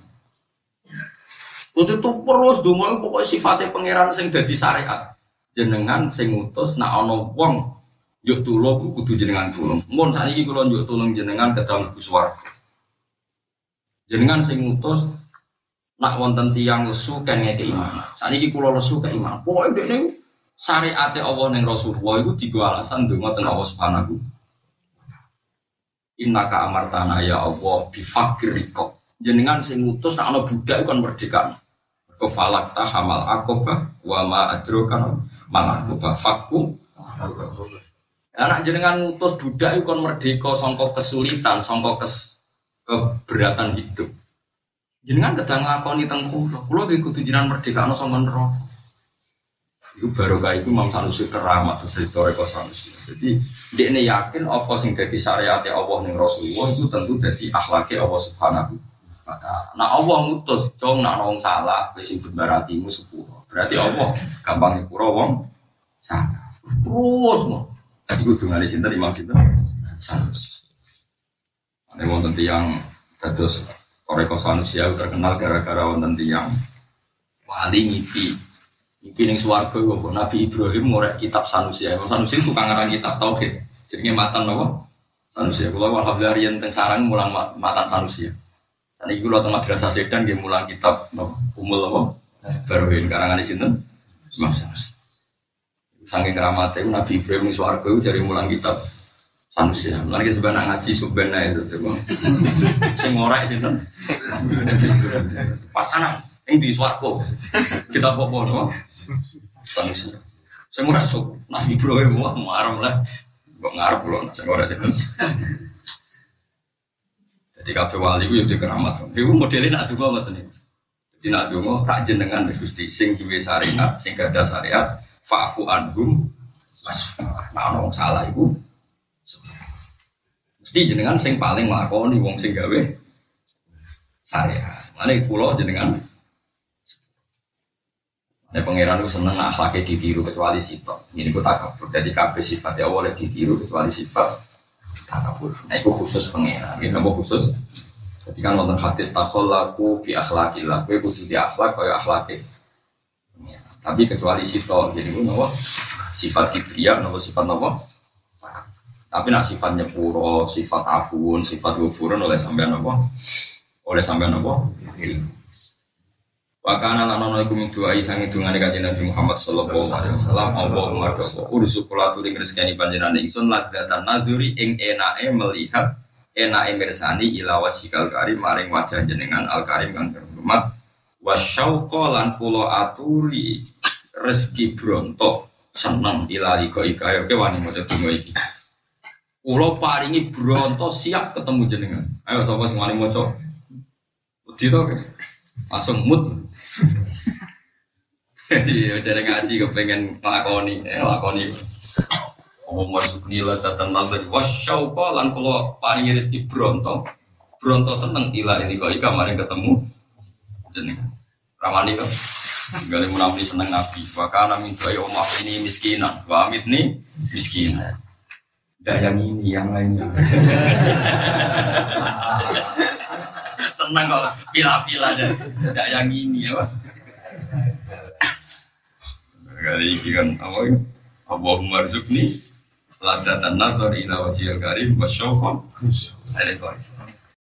Itu tuh terus donga pokoknya sifatnya pangeran sing dadi syariat. Jenengan sing ngutus nak ana wong yuk tulung kudu jenengan tulung. Mun saiki kula yuk tulung jenengan kedang mlebu swarga. Jenengan sing ngutus nak wonten tiang lesu ngeke iman. Saniki kula lesu ke iman. Pokoke dekne syariate Allah ning Rasulullah iku digo alasan donga teng Allah Subhanahu. Innaka amartana ya Allah bi fakiriko. Jenengan sing ngutus nak ana budak kan merdeka. Kau falak ta hamal akoba wa ma adrokan malah akoba fakku. Anak jenengan ngutus budak itu kan merdeka songkok kesulitan, songkok kes keberatan hidup. Jenengan kadang ngakoni teng kula. Kula ge kudu jenengan merdeka ana sangka neraka. Iku baru kayak itu Imam Sanusi keramat terus Toreko Sanusi. Jadi ini yakin apa sing jadi syariat Allah ning Rasulullah itu tentu jadi akhlaknya Allah Subhanahu maka nah Allah ngutus cong nak wong salah wis sing berartimu sepuro. Berarti Allah gampang nyepuro wong salah. Terus mau. Iku dungane sinten Imam sinten? Sanusi. Ini wonten tiyang dados Toreko Sanusia terkenal gara-gara wonten tiang wali ngipi ngipi ning swarga kok Nabi Ibrahim ngorek kitab Sanusia. Sanusia itu kangaran kitab tauhid. Jenenge matan napa? Sanusia. Kula alhamdulillah riyen teng sarang mulang matan Sanusia. Saniki kula teng madrasah Sedan nggih mulang kitab napa? Umul apa? Baruhin karangan sinten? Imam Sanusi. Saking keramatnya Nabi Ibrahim ning swarga jari mulang kitab Sanusi ya, lagi sebenarnya ngaji subena itu, coba. Saya ngorek sih. Pas anak, ini di suarco. Kita popo no. Sanusi. Saya ngorek sub, Nabi Ibrahim wah marah lah. Kok ngarep loh, saya ngorek sih. Jadi kafe wali itu di keramat. Itu modelnya nak juga macam ini. Jadi nak juga rak jenengan gusti sing duwe syariat, sing gada syariat, fa'fu anhum. Mas, nah orang salah ibu, Mesti jenengan sing paling nglakoni wong sing gawe syariat. Mane kula jenengan Nek pangeran itu seneng akhlaknya ditiru kecuali sifat. Ini ku takabur. Jadi kabeh sifat ya boleh ditiru kecuali sifat takabur. Nah itu khusus pangeran. Ini nama khusus. Jadi kan nonton hadis takol laku bi akhlaki lah. Kue kudu di akhlak kaya akhlaki. Tapi kecuali sifat. Jadi ku nama sifat kibriya, nama sifat nama tapi nak sifatnya puro, sifat afun, sifat gufurun oleh sampean apa? Oleh sampean apa? Wakana lan ana iku min doa isang ngane kanjeng Nabi Muhammad sallallahu alaihi wasallam Allahumma doa ursu kula turi ngreseni panjenengan ingsun lagatan nadzuri ing enake melihat enak emirsani ila wajikal karim maring wajah jenengan al karim kang terhormat. Wasyauqa lan kula aturi rezeki bronto seneng ila iko ika oke wani maca donga iki kula paringi bronto siap ketemu jenengan ayo sapa sing wani maca wedi to langsung mood *laughs* Iya, cara ngaji kepengen lakoni, eh, lakoni. Oh, masuk nila catatan nanti. Wasyauqa lan kalau paringi rezeki bronto, bronto seneng ila ini kok ika mari ketemu jenengan. Ramani kok. Gali menampi seneng nabi. Wakana min doa ini miskinan. Wa amit nih miskinan. Tidak yang ini, yang lainnya. *laughs* seneng kok pila-pila aja. Tidak yang ini ya. Pak. Kali ini kan apa? Allahumma rizukni ladatan nazar ila wajhil karim wa syauqan.